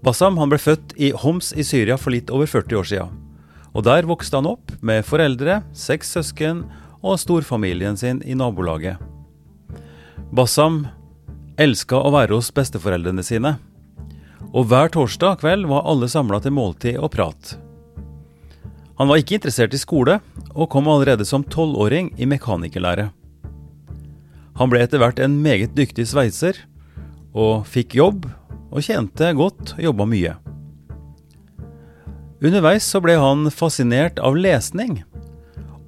Bassam ble født i Homs i Syria for litt over 40 år siden. Og der vokste han opp med foreldre, seks søsken og storfamilien sin i nabolaget. Bassam elska å være hos besteforeldrene sine. Og hver torsdag kveld var alle samla til måltid og prat. Han var ikke interessert i skole, og kom allerede som tolvåring i mekanikerlære. Han ble etter hvert en meget dyktig sveiser, og fikk jobb, og tjente godt og jobba mye. Underveis så ble han fascinert av lesning,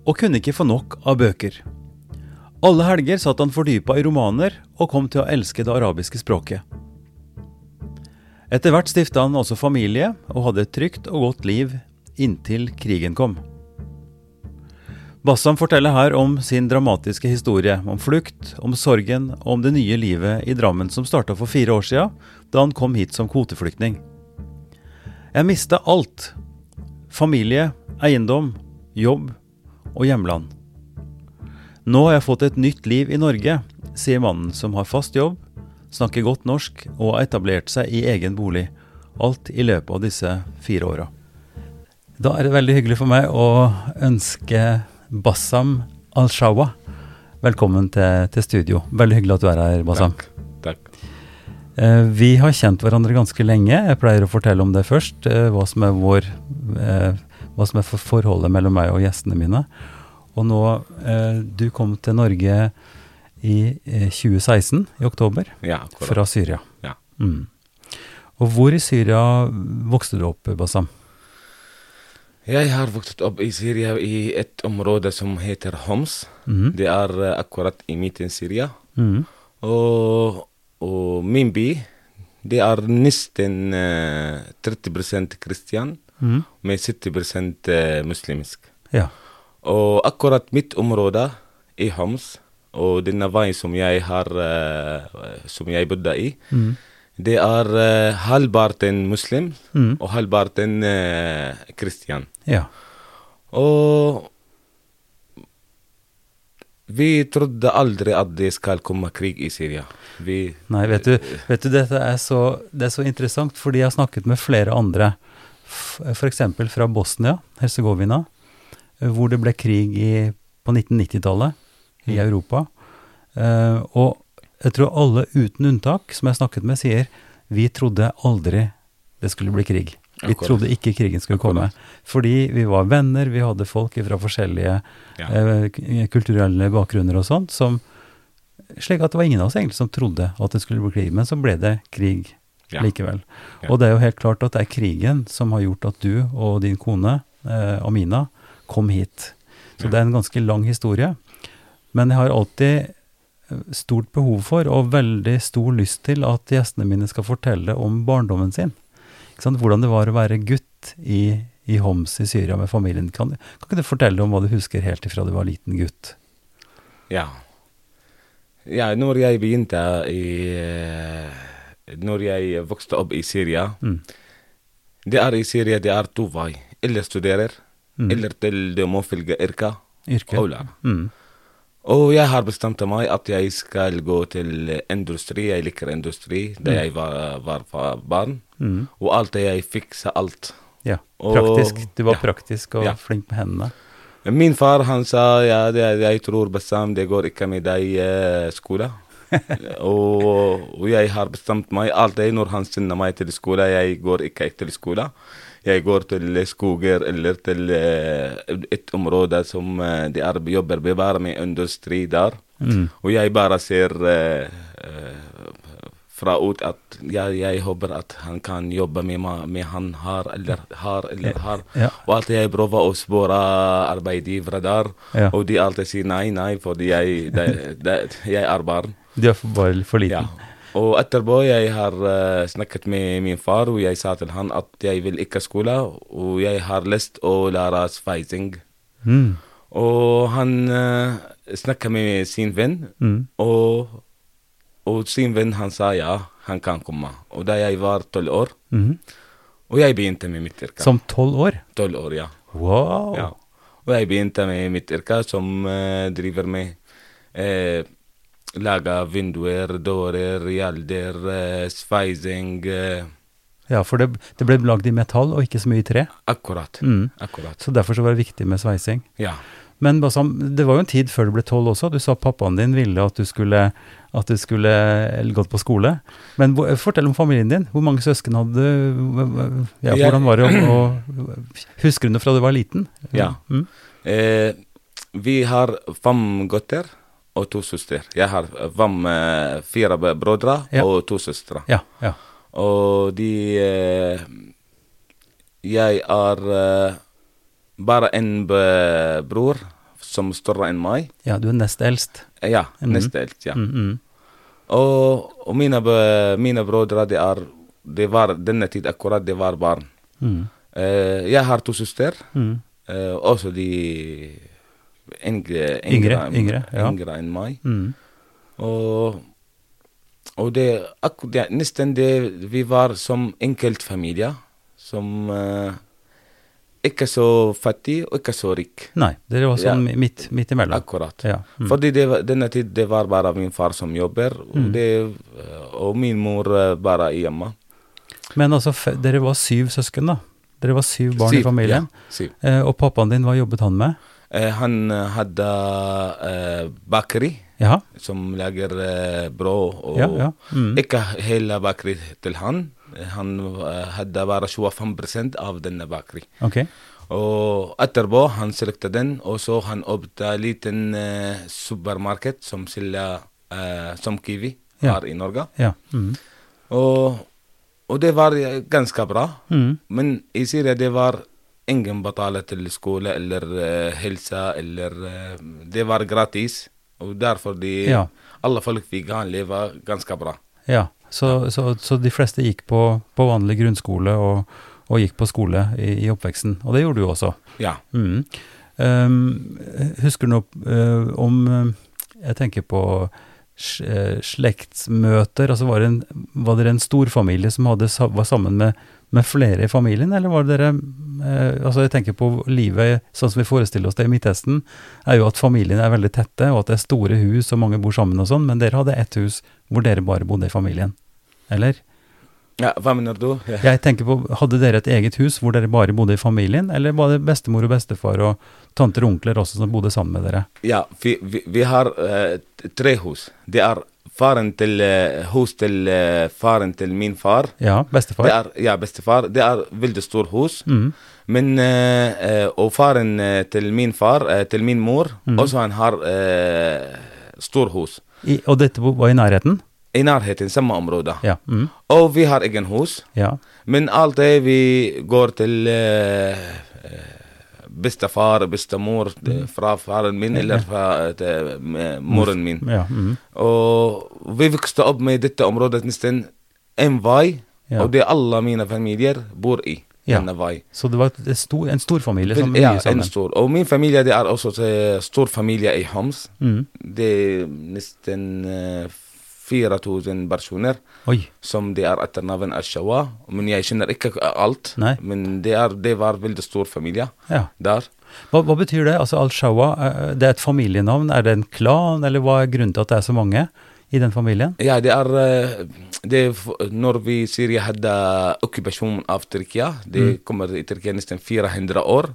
og kunne ikke få nok av bøker. Alle helger satt han fordypa i romaner, og kom til å elske det arabiske språket. Etter hvert stifta han også familie, og hadde et trygt og godt liv inntil krigen kom. Bassam forteller her om sin dramatiske historie, om flukt, om sorgen og om det nye livet i Drammen som starta for fire år sia, da han kom hit som kvoteflyktning. Jeg mista alt. Familie, eiendom, jobb og hjemland. Nå har jeg fått et nytt liv i Norge, sier mannen som har fast jobb, snakker godt norsk og har etablert seg i egen bolig. Alt i løpet av disse fire åra. Da er det veldig hyggelig for meg å ønske Bassam Al-Shawa velkommen til, til studio. Veldig hyggelig at du er her, Bassam. Takk. Eh, vi har kjent hverandre ganske lenge. Jeg pleier å fortelle om det først. eh, hva, som er vår, eh, hva som er for forholdet mellom meg og gjestene mine. Og nå eh, Du kom til Norge i eh, 2016, i oktober, Ja, fra Syria. Ja. Mm. Og hvor i Syria vokste du opp, Bassam? Jeg har vokst opp i Syria i et område som heter Homs. Mm. Det er eh, akkurat i midten Syria. Mm. Og, og min by, det er nesten eh, 30 kristian mm. med 70 eh, muslimsk. Ja. Og akkurat mitt område i Homs, og denne veien som jeg har eh, Som jeg bodde i, Mhm. det er uh, halvparten muslim Mhm. og halvparten uh, kristian. Ja. Og vi trodde aldri at det skal komme krig i Syria. Vi Nei, vet du, vet du dette er så, det er så interessant, fordi jeg har snakket med flere andre, f.eks. fra Bosnia, Herzegovina, hvor det ble krig i, på 1990-tallet i Mm. Europa. Uh, og jeg tror alle uten unntak som jeg snakket med, sier vi trodde aldri det skulle bli krig. Vi Akkurat. trodde ikke krigen skulle komme. Akkurat. Fordi vi var venner, vi hadde folk fra forskjellige Ja. eh, kulturelle bakgrunner og sånt, som slik at det var ingen av oss egentlig som trodde at det skulle bli krig, men så ble det krig Ja. likevel. Ja. Og det er jo helt klart at det er krigen som har gjort at du og din kone, eh, Amina, kom hit. Så det er en ganske lang historie. Men jeg har alltid eh, stort behov for, og veldig stor lyst til, at gjestene mine skal fortelle om barndommen sin. Hvordan det var å være gutt i, i Homs i Syria med familien. Kan, kan ikke du fortelle om hva du husker helt ifra du var liten gutt? Ja. Ja, når jeg begynte i eh, Når jeg vokste opp i Syria Mm. Det er i Syria det er to vei. Eller studerer, Mm. eller til du må følge yrket. Yrke? og lære. Mm. Og jeg har bestemt meg at jeg skal gå til industri. Jeg liker industri da jeg var, var barn. Mm. Og alt det jeg fiksa alt. Ja, praktisk. Du var ja. praktisk og Ja. flink med hendene. Min far han sa ja, det, jeg tror Bassam det går ikke med deg eh, skole. og, og jeg har bestemt meg alltid når han sender meg til skole, jeg går ikke til skole. Jeg går til skoger eller til eh, et område som eh, de er, jobber bare med industri der. Mm. Og jeg bare ser eh, fra ut at jeg, jeg håper at han kan jobbe med, med han har eller har eller har. Ja. Og alltid jeg prøver å spørre arbeidsgivere der, Ja. og de alltid sier nei, nei, fordi jeg, de, de, jeg er barn. Du er bare for liten. Ja. Og etterpå jeg har snakket med min far, og jeg sa til han at jeg vil ikke skole, og jeg har lyst å lære sveising. Mm. Og han uh, snakket med sin venn, Mm. og, og sin venn han sa ja, han kan komme. Og da jeg var tolv år, Mhm. og jeg begynte med mitt yrke. Som tolv år? Tolv år, ja. Wow! ja. Og jeg begynte med mitt yrke, som driver med Lage vinduer, dører, gjelder, sveising eh, Ja, for det, det ble lagd i metall og ikke så mye i tre. Akkurat. Mm. Akkurat. Så derfor så var det viktig med sveising. Ja. Men Basam, det var jo en tid før du ble tolv også. Du sa pappaen din ville at du skulle, at du skulle gått på skole. Men fortell om familien din. Hvor mange søsken hadde du? Ja, hvordan var det å, Husker du det fra du var liten? Ja. Mm. Eh, vi har fem gutter og to søstre. Jeg har fem, med fire brødre Ja. og to søstre. Ja. ja. Og de eh, Jeg er eh, bare en bror som er større enn meg. Ja, du er nest eldst. Eh, Ja, Mhm. neste eldst, ja. Mm, -hmm. Og, og mine, mine brødre, de er Det var denne tid akkurat, det var barn. Mm. Eh, jeg har to søstre. Mm. Eh, også de Yngre, enn- yngre, ja. yngre enn meg. Mm. Og, og det, det nesten det Vi var som enkeltfamilie. Som uh, ikke så fattig og ikke så rik. Nei, dere var sånn Ja. midt, midt imellom. Akkurat. Ja. Mm. Fordi det, denne tid det var bare min far som jobber, og, Mm. det, eh, og min mor eh, bare hjemme. Men altså, dere var syv søsken, da. Dere var syv barn i familien. Ja, syv. Eh, og pappaen din, hva jobbet han med? Eh, han eh, hadde eh, bakeri, Ja, som lager brød. Og ja, ja. Mm. Ikke hele bakeri til han. Han hadde bare 25 av denne bakeri. Okay. Og etterpå han solgte den, og så han åpnet en liten uh, supermarked som selger uh, som Kiwi her i Norge. Ja. Mm. Og, og det var ganske bra. Mm. Men i Syria det var ingen betaler til skole eller eh, helse eller eh, Det var gratis. Og derfor de Ja. alle folk fikk han leve ganske bra. Ja, så, så, så de fleste gikk på, på vanlig grunnskole og, og gikk på skole i, i oppveksten, og det gjorde du også. Ja. Mm. Um, husker du noe eh, om Jeg tenker på slektsmøter. altså Var, det en, var dere en storfamilie som hadde, var sammen med, med flere i familien, eller var det dere eh, altså Jeg tenker på livet sånn som vi forestiller oss det i Midtøsten, er jo at familiene er veldig tette, og at det er store hus og mange bor sammen og sånn, men dere hadde ett hus hvor dere bare bodde i familien. Eller? ja. Hva mener du? Ja. Jeg tenker på, Hadde dere et eget hus hvor dere bare bodde i familien, eller var det bestemor og bestefar og tanter og onkler også som bodde sammen med dere? Ja, vi, vi, vi har uh, tre hus. Det er faren til hus til faren til min far. Ja, bestefar? Det er, ja, bestefar. Det er veldig stort hus. Mm. Men eh, eh, Og faren eh, til min far, til min mor, mm. også han har stor hus. I, og dette var i nærheten? I nærheten, samme område. Ja. Mm. Og vi har egen hus. ja. Men alt det vi går til eh, bestefar, bestemor det- fra faren min eller fra eh, eh, moren min. ja mm. Og vi vokste opp med dette området nesten en vei, Ja. og det alle mine familier bor i. Ja. Denne vei. Så det var stor, en stor familie som ja, mye sammen? en stor. Og min familie det er også en stor familie i Homs. Mm. Det er nesten eh, 4000 personer Oi. som det er etter navn Ashawa. Men jeg kjenner ikke alt. Nei. Men det, er, det var veldig stor familie Ja. der. Hva, hva betyr det? Altså Al-Shawa, eh, det er et familienavn? Er det en klan, eller hva er grunnen til at det er så mange i den familien? Ja, det er, eh, det er Når vi Syria hadde okkupasjon av Tyrkia, det kommer i Tyrkia nesten 400 år,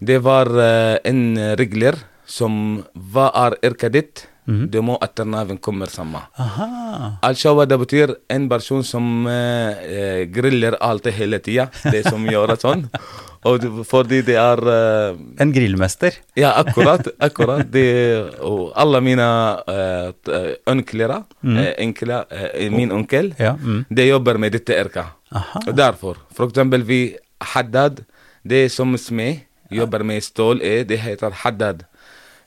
det var eh, en regler som Hva er yrket ditt? Det må etternavn komme sammen. Aha. Al-Shawa det betyr en person som eh, eh, griller alltid hele tida. Det som gjør sånn. Og det, fordi det er eh, En grillmester? Ja, akkurat. akkurat. Det, og alle mine uh, onkler, eh, enkle, eh, min onkel, Ja. Mm. de jobber med dette yrket. Aha. Og derfor, for eksempel vi Haddad, det som smed, jobber med stål, er, det heter Haddad.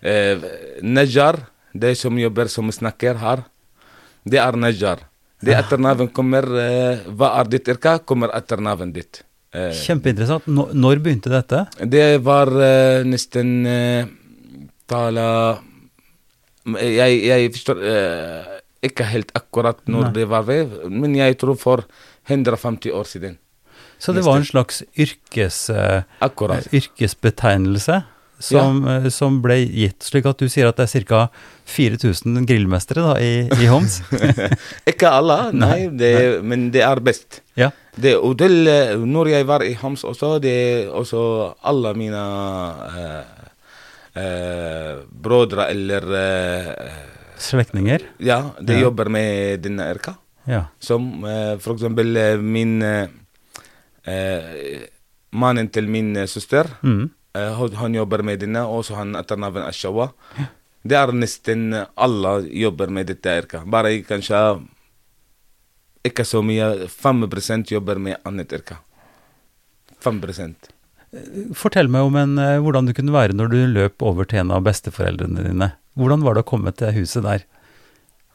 Eh, Najjar, det som jobber som snakker her, det er Najjar. Det etternavn kommer eh, Hva er ditt yrke? Kommer etternavnet ditt. Eh, Kjempeinteressant. Nå- Når begynte dette? det var eh, nesten tala jeg, jeg forstår ikke helt akkurat når Nei. det var ved, men jeg tror for 150 år siden. Så det var en slags yrkes, yrkesbetegnelse som, ja. som ble gitt, slik at du sier at det er ca. 4000 grillmestere da, i, i Homs? Ikke alle, nei, det, men det er best. ja. Det, og til, eh, når jeg var i Homs også, det også alle mine eh, eh, brødre eller eh, Slektninger? Ja, de Ja. jobber med denne yrka. Ja. Som eh, eksempel eh, min eh, eh, Mannen til min eh, søster, Mm. Eh, han, jobber med denne, og så han etternavn Ashawa. Det er nesten alle jobber med dette yrket. Bare kanskje ikke så mye. 5 jobber med annet yrke. 5 Fortell meg om en, eh, hvordan du kunne være når du løp over til en av besteforeldrene dine. Hvordan var det å komme til huset der?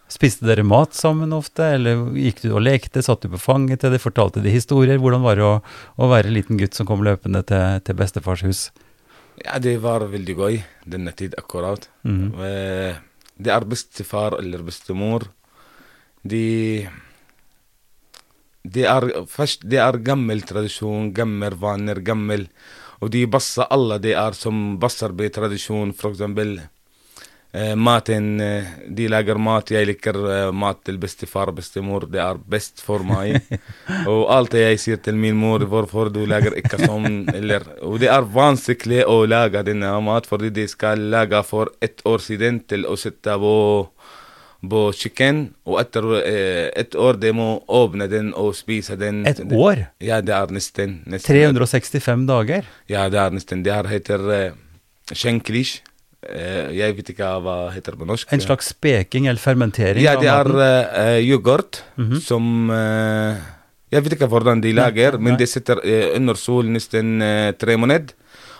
Spiste dere mat sammen ofte, eller gikk du og lekte, satt du på fanget til de, fortalte de historier? Hvordan var det å, å være liten gutt som kom løpende til, til bestefars hus? Ja, det var veldig gøy denne tid akkurat. Mm -hmm. Det er bestefar eller bestemor. De Det er først Det er gammel tradisjon, gammel vaner, gammel Og de passer alle det er som passer på tradisjon, for eksempel maten De lager mat. Jeg liker mat til bestefar bestemor. Det er best for meg. og alt jeg sier til min mor, hvorfor du lager ikke sånn, eller Og det er vanskelig å lage denne mat, fordi de skal lage for ett år siden til å sette på på kjøkken, og etter eh, et år de må åpne den og spise den. Et år? Ja, det er nesten. nesten 365 dager? Ja, det er nesten. Det her heter eh. Eh, jeg vet ikke hva heter på norsk. En slags speking eller fermentering? Ja, det er uh, yoghurt Mhm. som uh, Jeg vet ikke hvordan de lager, men nei. de sitter uh, under sol nesten tre måneder.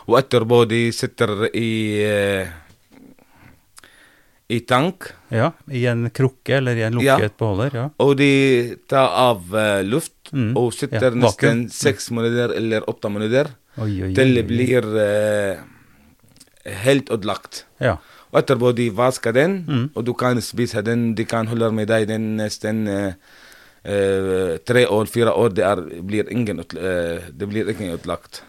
Og etterpå de sitter i i tank. Ja, I en krukke eller i en Ja. lukket beholder? Ja. Og de tar av luft Mm. og sitter Ja, nesten seks måneder eller åtte måneder Oi, oi, oi, til det blir helt ødelagt. Ja. Og etterpå de vasker den, Mm. og du kan spise den. De kan holde med deg den nesten uh, uh, tre år, fire år. Det, er, blir ingen, eh, det blir ikke ødelagt.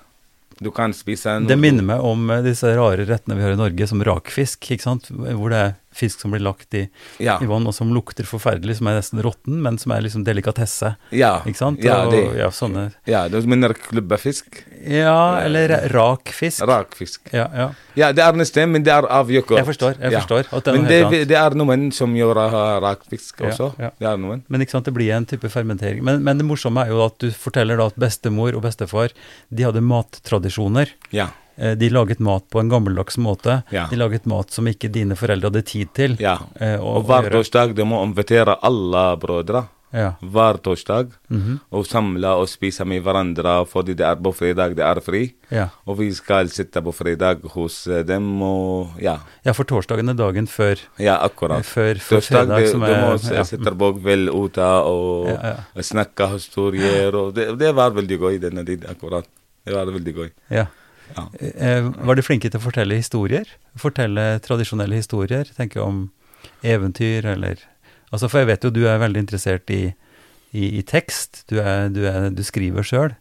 Du kan spise den. Det minner meg om disse rare rettene vi har i Norge, som rakfisk, ikke sant? Hvor det er fisk som blir lagt i, Ja. i vann, og som lukter forferdelig, som er nesten råtten, men som er liksom delikatesse. Ja, Ikke sant? ja, og, det. ja, sånne Ja, det mener klubbefisk? Ja, eller rak fisk. Rakfisk. Ja, ja. Ja, det er nesten, men det er av yoghurt. Jeg forstår, jeg forstår at det er Men det, det er noen som gjør uh, rakfisk Ja, også. ja. Det er noen. Men ikke sant, det blir en type fermentering. Men, men det morsomme er jo at du forteller da at bestemor og bestefar de hadde mattradisjoner. Ja. Eh, De laget mat på en gammeldags måte. Ja. De laget mat som ikke dine foreldre hadde tid til. ja. eh, å- Og hver torsdag de må invitere alle brødre. Ja. Hver torsdag. Mhm. Og samle og spise med hverandre fordi det er på fredag det er fri. ja. Og vi skal sitte på fredag hos eh, dem og ja. Ja, for torsdagen er dagen før, Ja, akkurat. før, før Torsdag fredag, de, som de er må s- ja. sitte på kveld ute og ja. snakke historier. Og det, det var veldig gøy denne tiden, akkurat. Det var veldig gøy. Ja. Ja. Eh, var de flinke til å fortelle historier? Fortelle tradisjonelle historier? Tenke om eventyr, eller Altså, for jeg vet jo du er veldig interessert i, i, i tekst. Du, er, du, er, du skriver sjøl.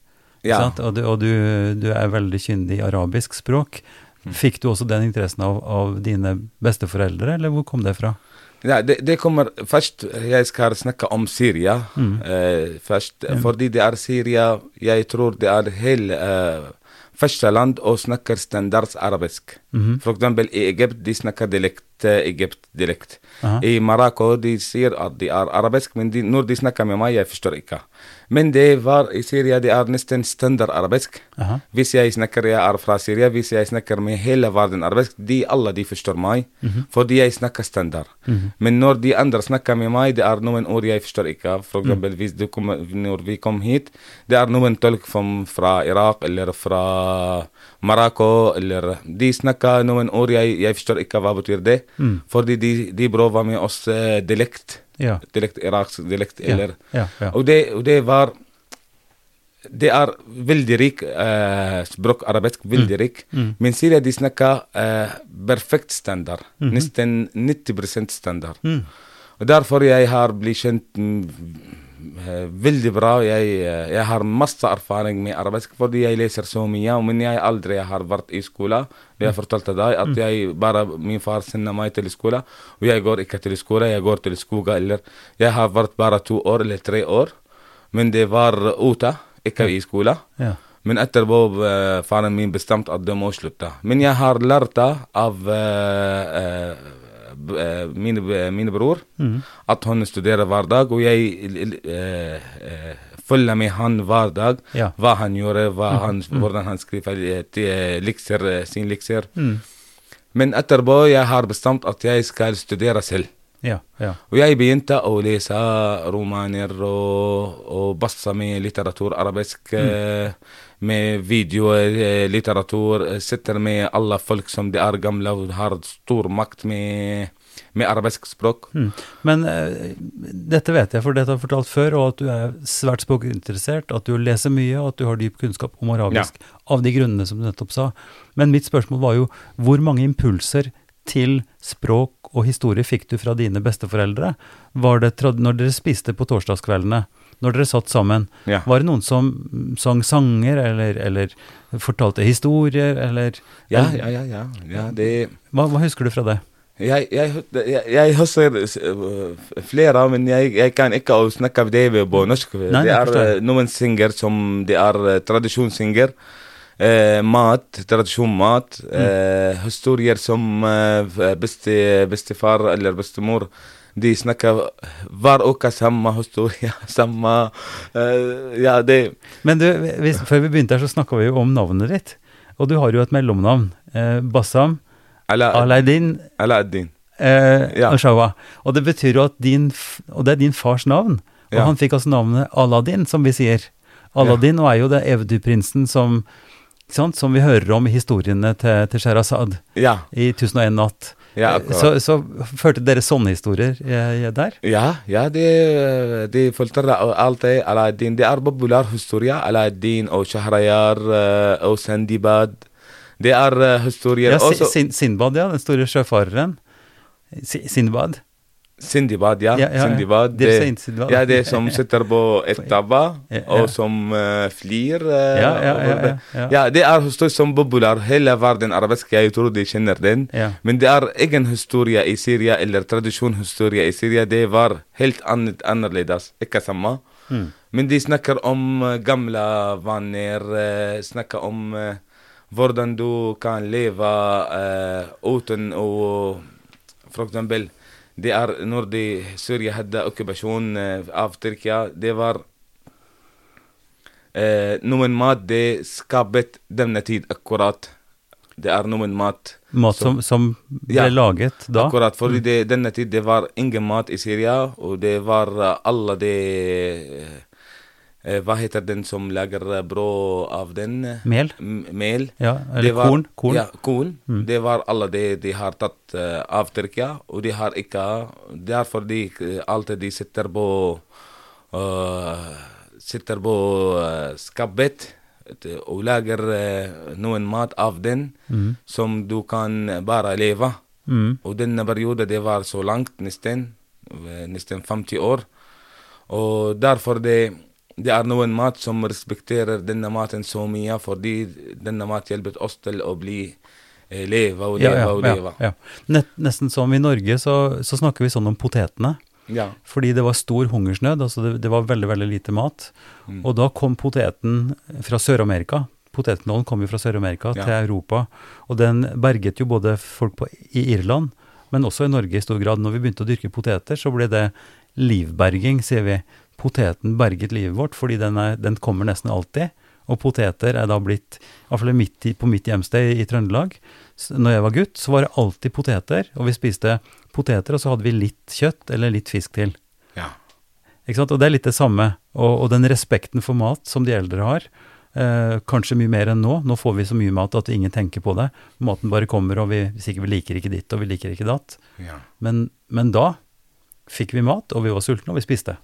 Ja. Og, du, og du, er veldig kyndig i arabisk språk. Mm. Fikk du også den interessen av, av dine besteforeldre, eller hvor kom det fra? Ja, det, det kommer først Jeg skal snakke om Syria Mm. eh, først. Fordi det er Syria Jeg tror det er hele eh, første land å snakke standards arabisk. Mhm. For eksempel i Egypt, de snakker dialekt, eh, Egypt-dialekt. Aha. I Marokko, de sier at de er arabisk, men de, når de snakker med Men det var i Syria, det er nesten standard arabisk. Aha. Hvis jeg snakker, jeg er fra Syria, hvis jeg snakker med hele verden arabisk, de alle de forstår meg, fordi jeg snakker standard. Men når de andre snakker med meg, det er noen ord jeg forstår ikke. For eksempel hvis du kom, når vi kom hit, det er noen tolk from, fra Irak eller fra Marokko, eller de snakker noen ord jeg, jeg forstår ikke hva betyr det. Fordi de, de prøver med oss uh, dialekt. Ja. Dialekt, iraksk dialekt, eller ja, ja. Og, det, og det var Det er veldig rik eh, språk, arabisk, veldig rik. Mm. Men Syria de snakker eh, perfekt standard. Nesten 90 standard. Mhm. Mm. Og derfor jeg har blitt kjent mm, veldig bra. Jeg, eh, jeg har masse erfaring med arabisk fordi jeg leser så mye. Men jeg aldri har vært i skole. Jeg fortalte deg at jeg bare, min far sender meg til skole, og jeg går ikke til skole. Jeg går til skogen eller Jeg har vært bare to år eller tre år, men det var ute, ikke i skole. Ja. Men etterpå uh, faren min bestemte at det må slutte. Men jeg har lært av uh, eh, eh, min, min bror, mm. at han studerer hver dag, og jeg eh, eh, følger med han hver dag. Ja. Hva han gjør, hva han, hvordan han skriver eh, eh, lekser, eh, sin lekser. Mm. Men etterpå jeg har bestemt at jeg skal studere selv. Ja, ja. Og jeg begynte å lese romaner og, og basse med litteratur, arabisk, eh, med videoer, litteratur. Sitter med alle folk som de er gamle og har stor makt med, med arabisk språk. Mm. Men uh, dette vet jeg, for dette har jeg fortalt før, og at du er svært språkinteressert, at du leser mye, og at du har dyp kunnskap om arabisk, av de grunnene som du nettopp sa. Men mitt spørsmål var jo, hvor mange impulser til språk og historie fikk du fra dine besteforeldre? Var det når dere spiste på torsdagskveldene, når dere satt sammen, Ja. var det noen som mm, sang sanger, eller, eller fortalte historier, eller Ja, ja, ja. ja, ja det, hva, hva husker du fra det? jeg, jeg, jeg, jeg husker eh, flere, men jeg, kan ikke snakke om det på norsk. Nei, det er eh, noen singer som det er eh, mat, tradisjon mat, tradisjonsmat. Eh, historier som eh, beste, bestefar eller bestemor de snakker hver uke samme historie. Samme uh, Ja, det Men du, hvis, før vi begynte her, så snakka vi jo om navnet ditt. Og du har jo et mellomnavn. Eh, Bassam Ala- Alaidin Aladdin. eh, Ja. Al-Shawa. Og det betyr jo at din Og det er din fars navn. Og Ja. han fikk altså navnet Aladdin, som vi sier. Aladdin og er jo det eventyrprinsen som, som vi hører om i historiene til, til Sherazad Ja. i 1001 natt. Ja, Eh, så, så førte dere sånne historier eh, der? Ja, ja, de, det forteller alltid Aladdin. Det er populær historie. Aladdin og Shahrayar eh, og Sandibad. Det er historier Ja, også. Sin Sinbad, ja. Den store sjøfareren. Si- Sinbad. Sindibad, ja. Ja, ja, ja. Sindibad, Det er det, Sindibad. ja, det som sitter på et tabba, Ja, ja. og som uh, flyr. Uh, Ja, ja, ja, det. ja, ja. ja, det er historie som populær. Hele verden arabisk, jeg tror de kjenner den. Ja. Men det er egen historie i Syria, eller tradisjonshistorie i Syria. Det var helt annet, annerledes. Ikke samme. Mm. Men de snakker om eh, gamle vaner, snakker om hvordan du kan leve uh, uten å For eksempel, det er når de, Syria hadde okkupasjon av Tyrkia, det var eh, noen mat det skapet denne tid akkurat. Det er noen mat Mat som, som ble Ja, laget da? Akkurat, For denne tid det var ingen mat i Syria, og det var alle de Hva heter den som lager eh, brød av den? Mel? M mel. Ja, eller var- korn. korn. Ja, korn. Det var alle de de har tatt uh, av Tyrkia, og de har ikke Derfor de eh, alltid de sitter på uh, Sitter på uh, skapet og lager eh, noen mat av den som du kan bare leve. Mm. Og denne perioden det var så langt, nesten, eh, nesten 50 år. Og derfor det, det er noen mat som respekterer denne maten så mye, fordi denne mat hjelper oss til å bli eh, leve og leve ja, og ja, leve. ja. Nett, nesten som i Norge, så, så snakker vi sånn om potetene. Ja. Fordi det var stor hungersnød, altså det, det var veldig, veldig lite mat. Mm. Og da kom poteten fra Sør-Amerika. Potetnålen kom jo fra Sør-Amerika til Europa. Og den berget jo både folk på, i Irland, men også i Norge i stor grad. Når vi begynte å dyrke poteter, så ble det livberging, sier vi. Poteten berget livet vårt, fordi den, er, den kommer nesten alltid. Og poteter er da blitt, iallfall midt i, på mitt hjemsted i, Trøndelag, når jeg var gutt, så var det alltid poteter, og vi spiste poteter, og så hadde vi litt kjøtt eller litt fisk til. ja. Ikke sant? Og det er litt det samme. Og, og den respekten for mat som de eldre har, eh, kanskje mye mer enn nå. Nå får vi så mye mat at ingen tenker på det. Maten bare kommer, og vi, sikkert ikke vi liker ikke ditt, og vi liker ikke datt. ja. Men, men da fikk vi mat, og vi var sultne, og vi spiste.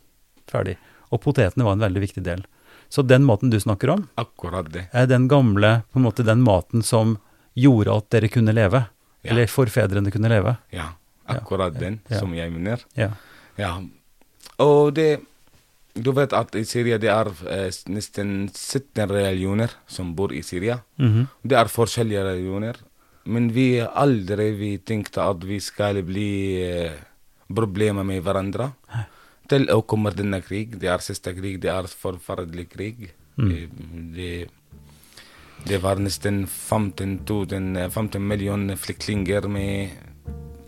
Ferdig. Og potetene var en veldig viktig del. Så den maten du snakker om, Akkurat det. er den gamle, på en måte den maten som gjorde at dere kunne leve. Ja. Eller forfedrene kunne leve. Ja, akkurat den Ja. som jeg mener. Ja. Ja. Og det Du vet at i Syria det er eh, nesten 17 religioner som bor i Syria. Mhm. Det er forskjellige religioner. Men vi aldri vi tenkte at vi skal bli eh, problemer med hverandre. Til å komme denne krig. Det er siste krig. Det er forferdelig krig. Mm. Det, det var nesten 15, 000, eh, 15 millioner flyktninger med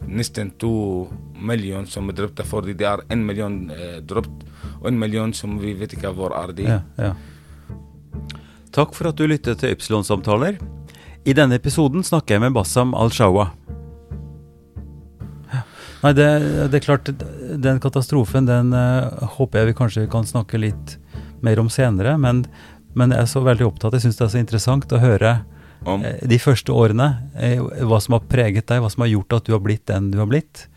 nesten to millioner som er drepte fordi det er en million eh, drept, og en million som vi vet ikke hvor er de. Ja, ja. Takk for at du lyttet til Ypsilon-samtaler. I denne episoden snakker jeg med Bassam al-Shawa. Nei, det, det er klart, den katastrofen den uh, håper jeg vi kanskje kan snakke litt mer om senere. Men, men jeg er så veldig opptatt, jeg syns det er så interessant å høre Om, eh, de første årene. eh, hva som har preget deg, hva som har gjort at du har blitt den du har blitt.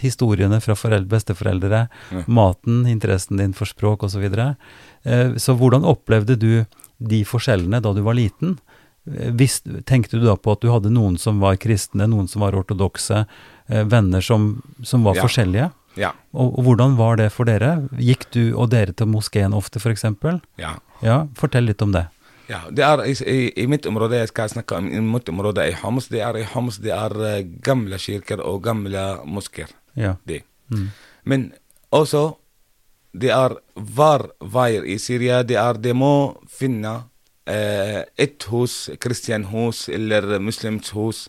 Historiene fra foreldre, besteforeldre, Ja. maten, interessen din for språk osv. Så, videre. så hvordan opplevde du de forskjellene da du var liten? Eh, Hvis, tenkte du da på at du hadde noen som var kristne, noen som var ortodokse, eh, venner som, som var Ja. forskjellige? ja, Og, og hvordan var det for dere? Gikk du og dere til moskeen ofte, f.eks.? ja. Ja, fortell litt om det. Ja, det er i, i, mitt område, jeg skal snakke om i mitt område i Homs, det er i Homs, det er eh, gamle kirker og gamle moskeer. Ja. Det. Mm. Men også, det er hver veier i Syria, det er de må finne eh, et hus, kristianhus eller muslims hus.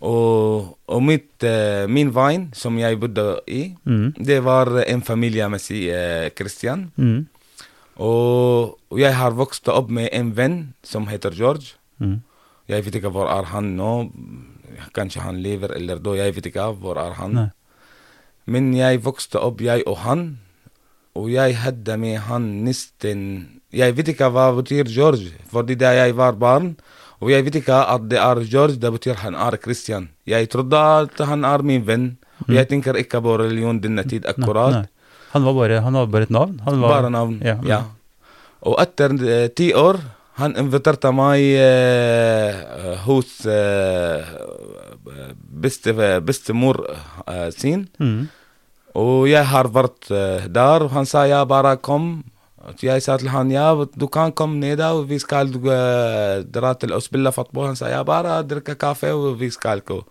Og, og mitt, eh, min vei som jeg bodde i, Mm. det var en familiemessig eh, kristian. Mm. Og jeg har vokst opp med en venn som heter George. Mm. Jeg vet ikke hvor er han nå. Kanskje han lever eller da, jeg vet ikke hvor er han. Nei. Men jeg vokste opp, jeg og han, og jeg hadde med han nesten Jeg vet ikke hva betyr George, fordi da jeg var barn, og jeg vet ikke at det er George, det betyr han er Christian. Jeg trodde at han er min venn, og jeg tenker ikke på religion denne tid akkurat. Mm. Nei. Han var bare, han hadde bare et navn? Var, Bare navn, Ja. ja. Og etter eh, ti år, han inviterte meg eh, hos eh, beste, bestemor eh, sin. Mm. Og jeg har vært eh, der, han sa ja, bare kom. قلت يا سات الحان يا دكانكم نيدا وفيسكال درات الاوس بالله فطبوها يا بارا دركا كافي وفيس قالكو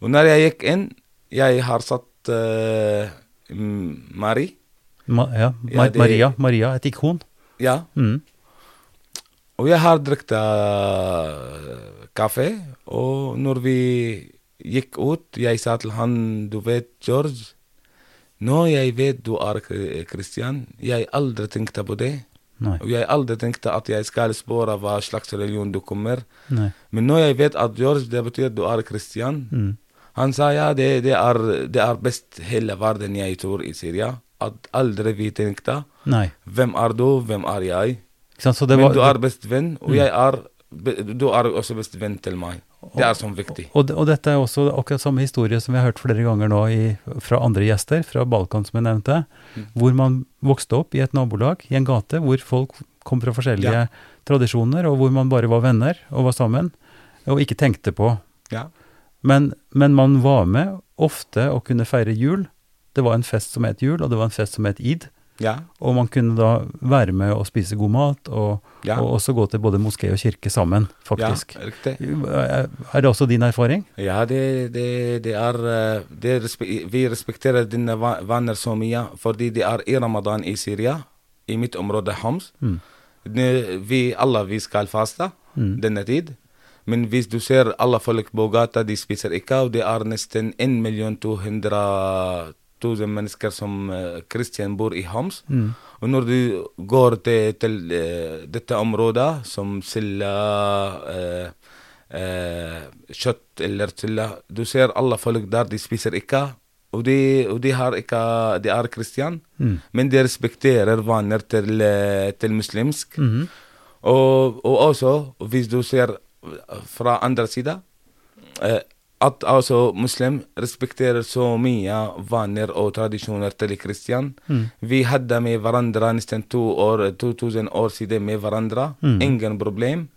ونار يك ان يا هارصت ماري ما يا ماريا ماريا هاتيك هون يا ويا هار دركتا كافي ونور في يك اوت يا سات الحان دوفيت جورج nå jeg vet du er kristian, jeg aldri tenkte på det. Nei. Og jeg aldri tenkte at jeg skal spørre hva slags religion du kommer. Nei. Men når jeg vet at George, det betyr du er kristian. Mm. Han sa ja, det, det, er, det er best hele verden jeg tror i Syria. At aldri vi tenkte, Nei. hvem er du, hvem er jeg? Det Men du er bestevenn, og jeg er Du er også bestevenn til meg. Det er sånn viktig. og, og dette er også akkurat samme historie som vi har hørt flere ganger nå i, fra andre gjester fra Balkan, som jeg nevnte. Mm. Hvor man vokste opp i et nabolag, i en gate, hvor folk kom fra forskjellige Ja. tradisjoner, og hvor man bare var venner og var sammen, og ikke tenkte på. Ja. Men, men man var med ofte og kunne feire jul. Det var en fest som het jul, og det var en fest som het id. Ja. Og man kunne da være med og spise god mat, og, Ja. og også gå til både moské og kirke sammen, faktisk. Ja, Er er det også din erfaring? Ja, det, det, det er eh, det respe Vi respekterer dine venner så mye, fordi det er i ramadan i Syria, i mitt område Homs. Mm. Vi alle vi skal faste Mm. denne tid. Men hvis du ser alle folk på gata, de spiser ikke, og det er nesten 1 million 200 000 mennesker som kristne bor i Homs. Mm. Og når du går til, til eh, dette området, som Silla eh, eh, kjøtt eller silla Du ser alle folk der, de spiser ikke. Og de, og de, ikke, de er kristian, Mm. men de respekterer vaner til, eh, til muslimsk. Mhm. Og, og også, hvis du ser fra andre sida eh, at altså muslim respekterer så mye vaner og tradisjoner til kristen. Vi hadde med hverandre nesten to år, 2000 år siden med hverandre. Ingen problem.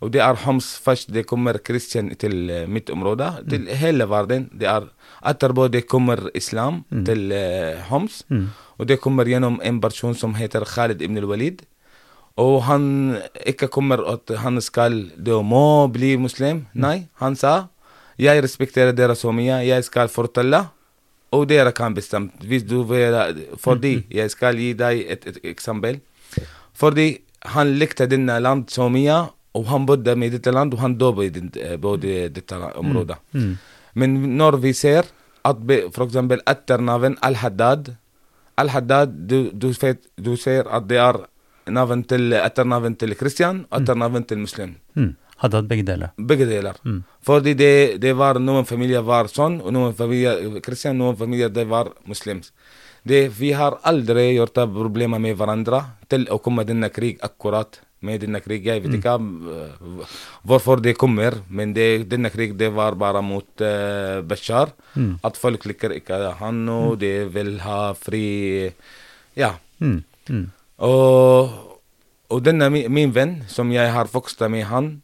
Og det er Homs først det kommer kristian til eh, mitt område, til hele verden. Det er Etterpå det kommer islam til uh, Homs, og det kommer gjennom en person som heter Khalid ibn al-Walid. Og han ikke kommer at han skal Du må bli muslim. Nei, han sa jeg respekterer dere så mye, jeg skal fortelle, og dere kan bestemme. Hvis du vil Fordi jeg skal gi deg et, et eksempel. Fordi han likte denne land så mye, og han bodde med dette land, og han døde i den- både dette området. Men når vi ser at f.eks. etternavn Al-Haddad Al-Haddad, du, du, du ser at det er etternavn til kristen og etternavn til muslim. Mm. Hadde hatt begge deler. Begge deler. Fordi det, det var noen familier var sånn, og noen familier kristne, noen familier det var muslims. Det, vi har aldri gjort problemer med hverandre til å komme denne krig akkurat med denne krig. Jeg vet ikke mm. hvorfor det kommer, men det, denne krig det var bare mot uh, Bashar. At folk liker ikke han, og de vil ha fri Ja. Mm. Mm. Og, og denne mi, min venn, som jeg har vokst med han,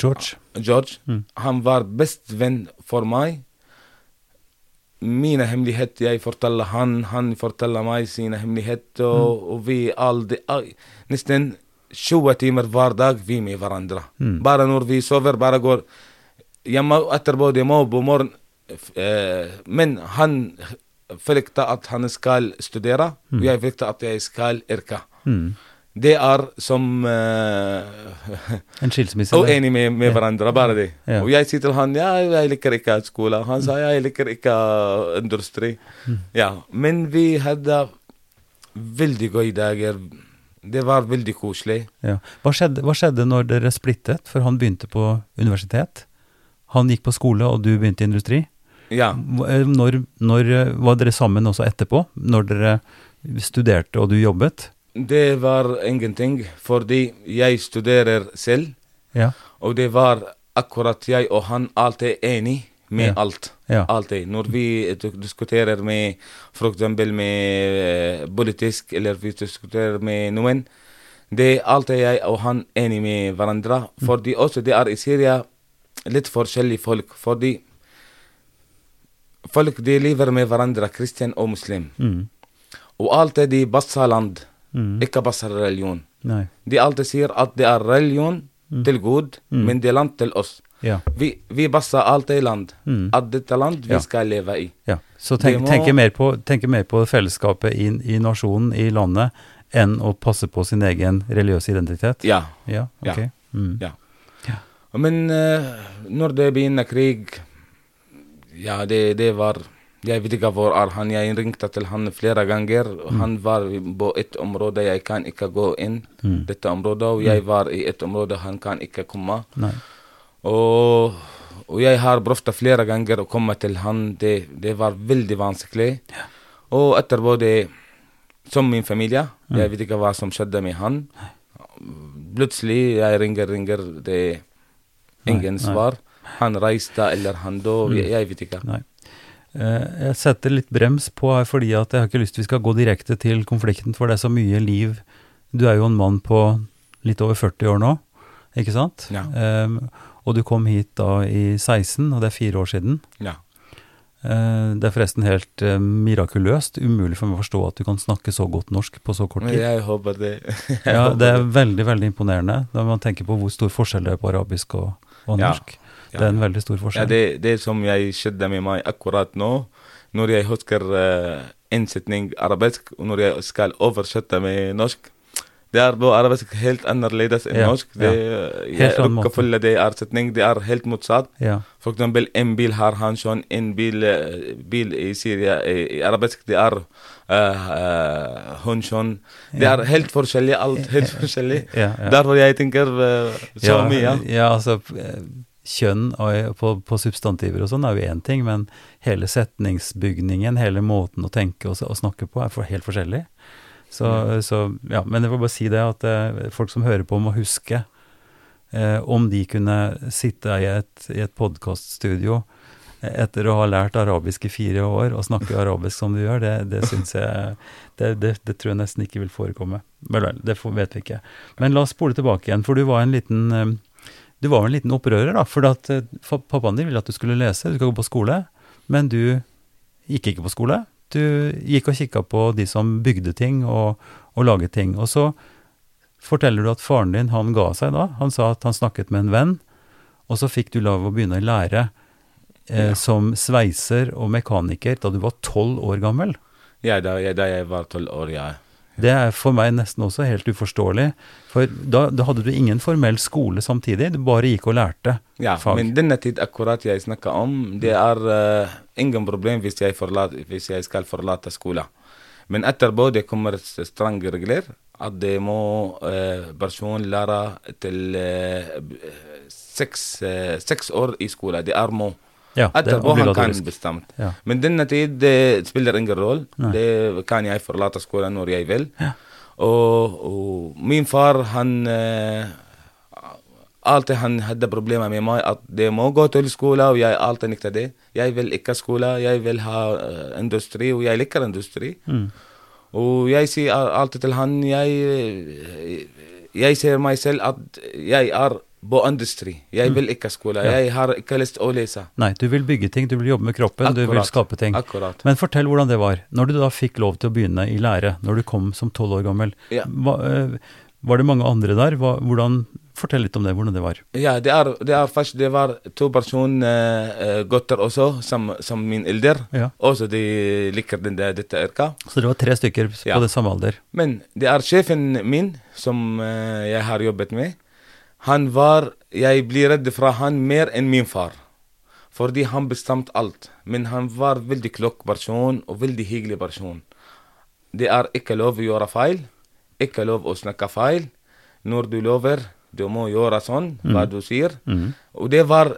George. George, han var bestevenn for meg. Mine hemmeligheter jeg forteller han, han forteller meg sine hemmeligheter, og, og vi aldri Nesten 20 timer hver dag vi med hverandre. Bare når vi sover, bare går hjemme etterpå, det må på morgen. F- Eh, men han frykter at han skal studere, og jeg frykter at jeg skal yrke. Mm. Det er som uh, En skilsmisse. og der. enig med, med hverandre, bare det. Ja. Og jeg sier til han ja, jeg liker ikke skole. Han sa jeg liker ikke industri. Ja, Men vi hadde veldig gode dager. Det var veldig koselig. Ja. Hva, skjedde, hva skjedde når dere splittet? For han begynte på universitet. Han gikk på skole, og du begynte i industri. Ja. Eh, Når, når eh, var dere sammen også etterpå? Når dere studerte og du jobbet? Det var ingenting, fordi jeg studerer selv. Ja. Og det var akkurat jeg og han alltid enig med Ja. alt. Ja. Alltid. Når vi diskuterer med eksempel med eh, politisk, eller vi diskuterer med noen, det er alltid jeg og han enig med hverandre. Fordi også det er i Syria litt forskjellige folk. Fordi folk de lever med hverandre, kristen og muslim. Mm. Og alltid de passer land, Mm. ikke passer religion. Nei. De alltid sier at det er religion til Gud, men det er land til oss. Ja. Vi, vi passer alltid land. Mm. At dette land vi Ja. skal leve i. ja. Så tenk, må- tenke, mer på, tenke mer på fellesskapet i, i nasjonen, i landet, enn å passe på sin egen religiøse identitet? Ja. Ja, Ja. ok. Mm. ja. Ja. Men uh, når det begynner krig Ja, det, det var Jeg vet ikke hvor er han. Jeg ringte til han flere ganger. Mm. Han var på et område jeg kan ikke gå inn. Mm. Dette området, og jeg var i et område han kan ikke komme. Og, og jeg har prøvd flere ganger å komme til han. Det, det var veldig vanskelig. Og etterpå det Som min familie. Jeg vet ikke hva som skjedde med han. Plutselig jeg ringer, ringer, det er ingen Nei, nei. svar. Han reiste eller han døde, jeg vet ikke. Nei. Eh, Jeg setter litt brems på her fordi at jeg har ikke lyst til vi skal gå direkte til konflikten, for det er så mye liv. Du er jo en mann på litt over 40 år nå, ikke sant? Ja. Um, og du kom hit da i 16, og det er fire år siden. Ja. Uh, det er forresten helt uh, mirakuløst, umulig for meg å forstå at du kan snakke så godt norsk på så kort tid. jeg håper det. Ja, det er veldig, veldig imponerende når man tenker på hvor stor forskjell det er på arabisk og, og norsk. Ja. Det er en veldig stor forskjell. Ja, det, det som jeg skjedde med meg akkurat nå, når jeg husker uh, en setning arabisk, og når jeg skal oversette med norsk Det er på arabisk helt annerledes enn Ja, norsk. Det, måte. Rekkefølge det er setning, det er helt motsatt. Ja. For eksempel, en bil har han sånn, en bil, eh, bil i Syria i, arabisk, det er uh, hun sånn. Det er helt forskjellig, alt helt forskjellig. Ja, ja. Derfor jeg tenker uh, så ja, mye. Ja, altså kjønn og- på, på substantiver og sånn er jo én ting, men hele setningsbygningen, hele måten å tenke og, og snakke på, er for, helt forskjellig. Så, så ja, men jeg får bare si det at eh, folk som hører på, må huske eh, om de kunne sitte i et, i et podkaststudio etter å ha lært arabisk i fire år og snakke arabisk som du gjør, det, det syns jeg det, det, det tror jeg nesten ikke vil forekomme. Vel, vel, det vet vi ikke. Men la oss spole tilbake igjen, for du var en liten eh, du var en liten opprører, da. For at eh, pappaen din ville at du skulle lese, du skal gå på skole, men du gikk ikke på skole. Du gikk og kikka på de som bygde ting og, og laget ting. Og så forteller du at faren din, han ga seg da. Han sa at han snakket med en venn, og så fikk du lov å begynne å lære eh, som sveiser og mekaniker da du var tolv år gammel. Ja, da, ja, da jeg var tolv år, ja. Det er for meg nesten også helt uforståelig. For da, da hadde du ingen formell skole samtidig, du bare gikk og lærte Ja, fag. men denne tid akkurat jeg snakker om, det er uh, ingen problem hvis jeg, forlater, hvis jeg skal forlate skolen. Men etterpå det kommer strenge regler at det må uh, personen lære til uh, seks, uh, seks år i skolen. Det er må. Ja, det er Etterpå han kan obligatorisk. bestemt. Ja. Men denne tid det spiller ingen rolle. Nei. Det kan jeg forlate skolen når jeg vil. Og, og min far, han eh, Alltid han hadde problemer med meg at det må gå til skole, og jeg alltid nekta det. Jeg vil ikke skole, jeg vil ha eh, industri, og Mm. Eh, på industri. Jeg vil ikke skole. Ja. Jeg har ikke lyst å lese. Nei, du vil bygge ting, du vil jobbe med kroppen, du vil skape ting. Akkurat. Men fortell hvordan det var. Når du da fikk lov til å begynne i lære, når du kom som tolv år gammel, Ja. hva, eh, var det mange andre der? Hvordan, fortell litt om det, hvordan det var. Ja, det er, det er først det var to personer, uh, gutter også, som, som min eldre. Ja. Også de liker den, der- dette yrket. Så det var tre stykker på det samme alder. Men det er sjefen min som eh, jeg har jobbet med. Han var Jeg blir redd fra han mer enn min far. Fordi han bestemte alt. Men han var veldig klok person og veldig hyggelig person. Det er ikke lov å gjøre feil. Ikke lov å snakke feil. Når du lover, du må gjøre sånn, hva du sier. Og det var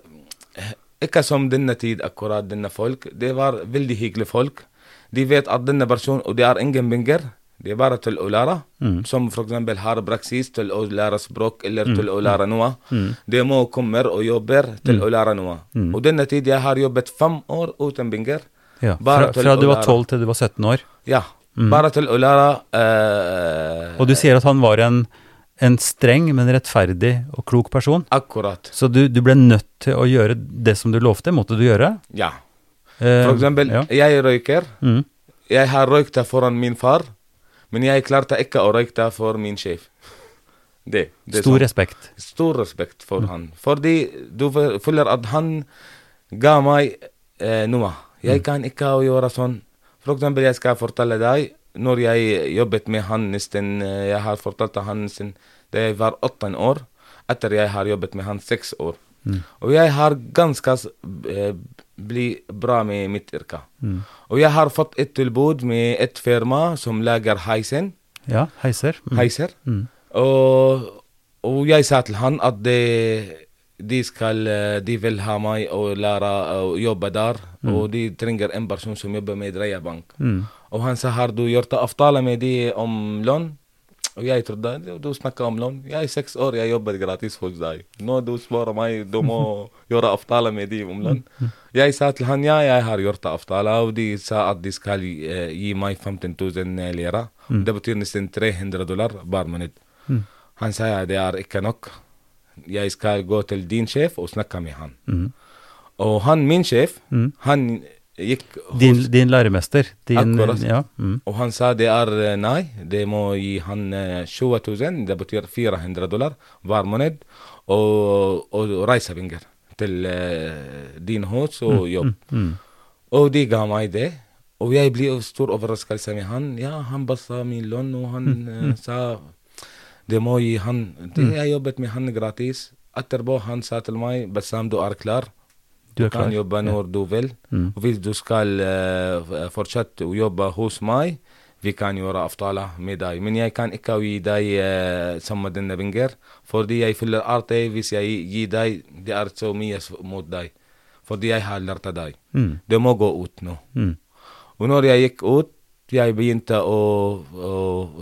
ikke som denne tid, akkurat denne folk. Det var veldig hyggelige folk. De vet at denne personen, og det er ingen penger. Det er bare til å lære. Som for eksempel har praksis til å lære språk eller til å lære noe. De må komme og jobbe til å lære noe. Og denne tid jeg har jobbet fem år uten penger. Ja. Fra, fra du var lære. tolv til du var 17 år. Ja. Bare til å lære uh, Og du sier at han var en, en streng, men rettferdig og klok person. Akkurat. Så du, du ble nødt til å gjøre det som du lovte, måtte du gjøre? Ja. Eh, For eksempel, ja. jeg røyker. Mm. Jeg har røykt foran min far, men jeg klarte ikke å røyke for min sjef. Det, det Stor sånn. respekt. Stor respekt for han. Fordi du føler at han ga meg eh, noe. Jeg kan ikke gjøre sånn. For eksempel, jeg skal fortelle deg, når jeg jobbet med han nesten eh, Jeg har fortalt han nesten da jeg var 18 år, etter jeg har jobbet med han seks år. Og jeg har ganske eh, blitt bra med mitt yrke. Og jeg har fått et tilbud med et firma som lager heisen. Ja, heiser. Mm. heiser. Og, og jeg sa til han at de, de, skal, eh, de vil ha meg å lære å jobbe der, og de trenger en person som jobber med Dreiebank. Og han sa har du gjort avtale med de om lønn? Og jeg trodde "Ja, du snakka om lønn. Jeg er seks år, jeg jobber gratis hos deg. Nå du spør meg, du må gjøre avtale med dem om lønn. Jeg sa til han ja, jeg har gjort avtale, og de sa at de skal eh, gi meg 15 000 lira. Det betyr nesten 300 dollar hver Mm. Han sa ja, det er ikke nok. Jeg skal gå til din sjef og snakke med han. Og han, min sjef, han gikk hos Din, din læremester. Din, Akkurat. ja, mm. Og han sa det er eh, nei, det må gi han eh, 20 000, det betyr 400 dollar hver måned, og, og reisepenger til eh, din hus og jobb. Og de ga meg det. Og jeg ble stor overraskelse med han. Ja, han basta min lønn, og han eh, sa det må gi han det, Jeg jobbet med han gratis. Etterpå han sa til meg Bassam, du er klar. Du er kan jobbe når du vil. Og hvis du skal uh, fortsette å jobbe hos meg, vi kan gjøre avtale med deg. Men jeg kan ikke gi deg uh, samme denne penger, fordi jeg føler alltid hvis jeg gir deg, det er så mye mot deg. Fordi jeg har lært deg. Mm. Det må gå ut nå. Mm. Og når jeg gikk ut, jeg begynte å, å,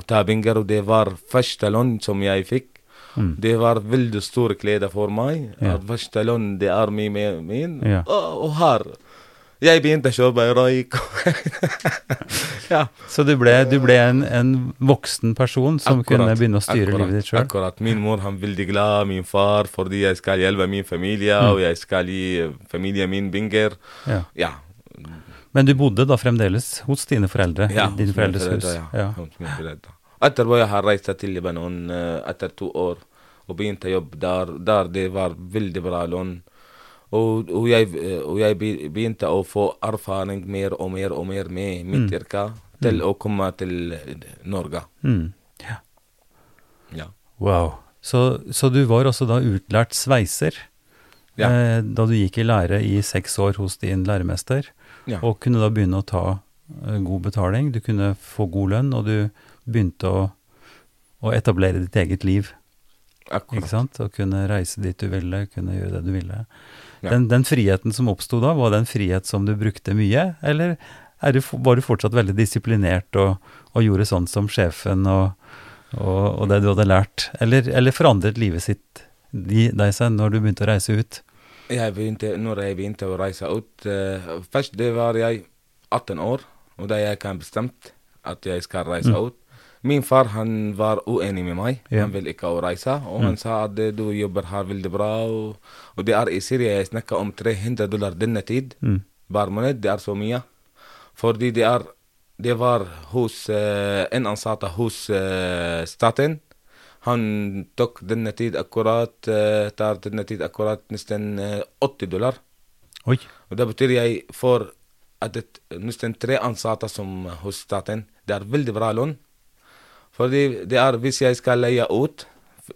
å ta penger, og det var første lønn som jeg fikk. Mm. Det var veldig store klær for meg. Ja. Lønn det er min, min. Ja. Og, og her Jeg begynte å kjøpe røyk. ja. Så du ble, du ble en, en voksen person som kunne begynne å styre akkurat, livet ditt sjøl? Akkurat. Min mor han er veldig glad, min far, fordi jeg skal hjelpe min familie, Mm. og jeg skal gi familien min penger. Ja. Ja. Men du bodde da fremdeles hos dine foreldre? ja i dine hos mine foreldres hus? foreldre, Ja. Ja. Hos hvor jeg har reist til Libanon etter to år og begynte å jobbe der. Der det var veldig bra lønn. Og, og, jeg, og jeg begynte å få erfaring mer og mer og mer med mitt Mm. yrke til å komme til Norge. Mm. ja. Ja. Wow. Så, så du var altså da utlært sveiser Ja. eh, da du gikk i lære i seks år hos din læremester, Ja. og kunne da begynne å ta eh, god betaling, du kunne få god lønn, og du begynte å, å etablere ditt eget liv, Akkurat. ikke sant? Å kunne reise dit du ville, kunne gjøre det du ville. Ja. Den, den friheten som oppsto da, var det en frihet som du brukte mye, eller er du, var du fortsatt veldig disiplinert og, og gjorde sånn som sjefen og, og, og det du hadde lært? Eller, eller forandret livet sitt de, deg seg når du begynte å reise ut? Jeg begynte, når jeg begynte å reise ut uh, Først det var jeg 18 år, og da jeg kan bestemt at jeg skal reise Mm. ut. Min far han var uenig med meg. Han vil ikke å reise. Og Mm. han sa at eh, du jobber her veldig bra. Og, og det er i Syria jeg snakker om 300 dollar denne tid. Mm. Hver måned. Det er så mye. Fordi det er Det var hos eh, en ansatt hos eh, staten. Han tok denne tid akkurat eh, tar denne tid akkurat nesten eh, 80 dollar. Oi. Og det betyr jeg får at det, nesten tre ansatte som hos staten. Det er veldig bra lønn. Fordi det er hvis jeg skal leie ut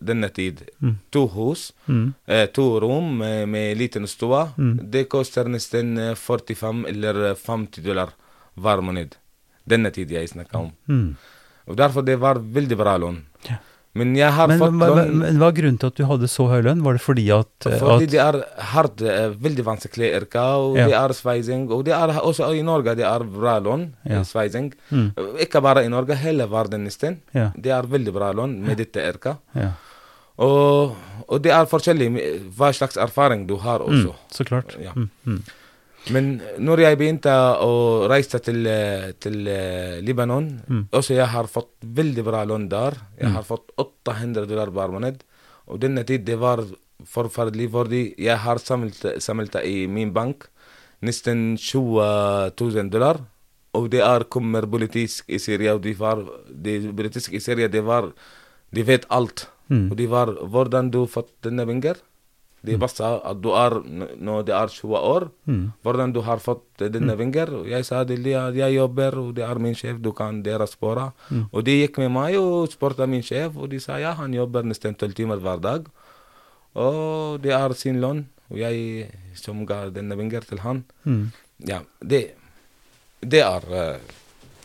denne tid Mm. to hus, Mm. eh, to rom med, med liten stue, Mm. det koster nesten eh, 45 eller 50 dollar hver måned. Denne tid jeg snakker om. Mm. Og derfor det var veldig bra lån. Ja. Men jeg har Men, fått men, lønn men hva er grunnen til at du hadde så høy lønn? Var det fordi at, Fordi at det er hardt, eh, veldig vanskelig yrke, og Ja. det er sveising. Og det er også i Norge det er bra lønn, Ja. eh, sveising. Mm. Ikke bare i Norge, hele verden nesten. Ja. Det er veldig bra lønn med dette yrket. ja. Og, og det er forskjellig hva slags erfaring du har Mm. også. Så klart. Ja. Mm. Men når jeg begynte å reise til, til Libanon, Mm. også jeg har fått veldig bra lønn der. Jeg har fått 800 dollar per måned. Og denne tid det var forferdelig, fordi jeg har samlet, i min bank nesten 20 000 dollar. Og det er kommer politisk i Syria, og de var, de politiske i Syria, det var, de vet alt. Mm. Og de var, hvordan du fått denne penger? Det bare at du er, nå når det er 20 år, hvordan du har fått denne vinger. Og jeg sa til dem at jeg jobber, og det er min sjef, du kan dere spore. Og de gikk med meg og spurte min sjef, og de sa ja, han jobber nesten 12 timer hver dag. Og det er sin lønn, og jeg som ga denne vinger til han. Ja, det, det er uh,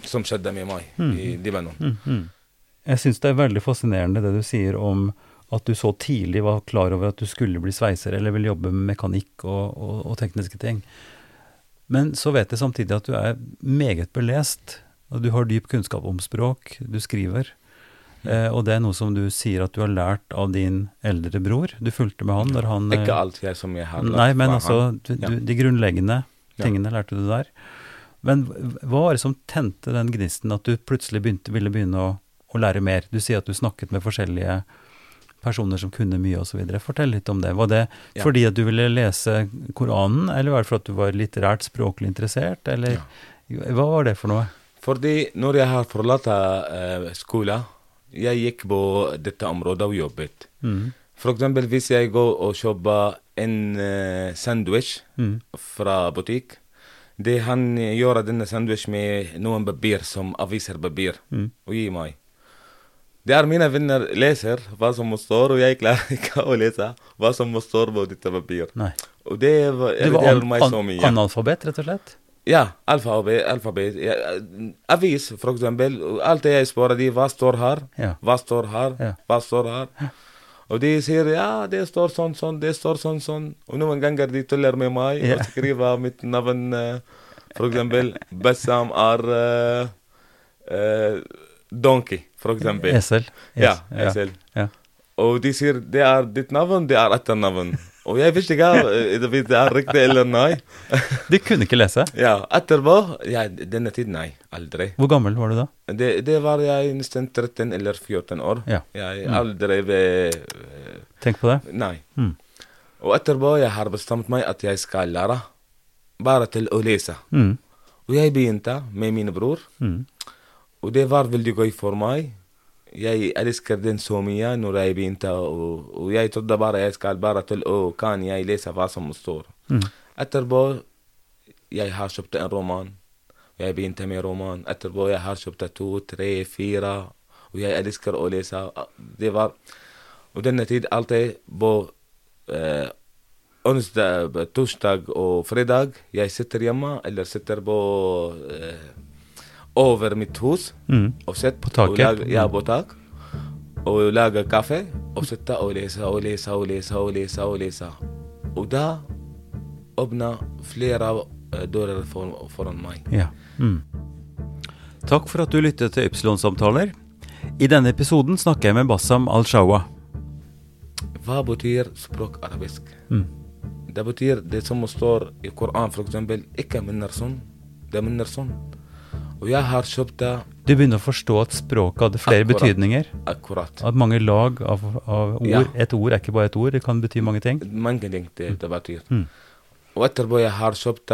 som skjedde med meg i Libanon. Jeg syns det er veldig fascinerende det du sier om at du så tidlig var klar over at du skulle bli sveiser eller ville jobbe med mekanikk og, og, og tekniske ting. Men så vet jeg samtidig at du er meget belest, og du har dyp kunnskap om språk, du skriver. Eh, og det er noe som du sier at du har lært av din eldre bror. Du fulgte med han når han eh, Ikke alt jeg som jeg har lært Nei, men altså du, Ja. de grunnleggende Ja. tingene lærte du der. Men hva var det som tente den gnisten at du plutselig begynte, ville begynne å, å lære mer? Du sier at du snakket med forskjellige personer som kunne mye osv. Fortell litt om det. Var det Ja. fordi at du ville lese Koranen, eller var det fordi at du var litterært språklig interessert, eller hva var det for noe? Fordi når jeg har forlatt uh, skolen, jeg gikk på dette området og jobbet. Mm. For eksempel hvis jeg går og kjøper en uh, sandwich Mm. fra butikk, det han gjør denne sandwich med noen papir som aviserpapir, Mm. og gir meg. Det er mine venner leser hva som står, og jeg klarer ikke å lese hva som står på dette papir. Nei. Og det var- Du var irriterer meg så an, mye. analfabet, rett og slett? Ja, alfabet. alfabet. Ja, avis, for eksempel. Alt jeg spør de, hva står her? Ja. Hva står her? Ja. Hva står her? Og de sier ja, det står sånn, sånn, det står sånn, sånn. Og noen ganger de tuller med meg Ja. og skriver mitt navn. For eksempel Bassam er uh, uh, donkey, for eksempel. Esel. Ja, esel. Ja. Og de sier det er ditt navn, det er etternavn. Og jeg visste ikke om hvis det er riktig eller nei. De kunne ikke lese. ja, etterpå ja, Denne tiden, nei. Aldri. Hvor gammel var du da? Det, det var jeg nesten 13 eller 14 år. Ja. Jeg aldri ved Tenk på det. Nei. Mm. Og etterpå jeg har bestemt meg at jeg skal lære bare til å lese. Mm. Og jeg begynte med min bror, Mm. Og det var veldig gøy for meg. Jeg elsker den så mye når jeg begynte, og, og jeg trodde bare jeg skal bare til å kan jeg lese hva som står. Mm. Etterpå jeg har kjøpt en roman. Jeg begynte med roman. Etterpå jeg har kjøpt to, tre, fire. Og jeg elsker å lese. Det var Og denne tid alltid over mitt hus Mm. og sett På taket? Lager, ja, på tak. Og lage kaffe og sitte og lese og lese og lese. og lese, Og lese. Og da åpner flere eh, dører for, foran meg. Ja. Mm. Takk for at du lyttet til Ypsilon-samtaler. I denne episoden snakker jeg med Bassam Al-Shawa. Hva betyr språk arabisk? Mm. Det betyr det som står i Koran, for eksempel, ikke minner sånn. Det minner sånn. Og jeg har kjøpt det Du begynner å forstå at språket hadde flere Akkurat. betydninger. akkurat. At mange lag av, av ord. Ja. Et ord er ikke bare et ord, det kan bety mange ting. Mange ting det, det betyr. Mm. Og etterpå jeg har kjøpt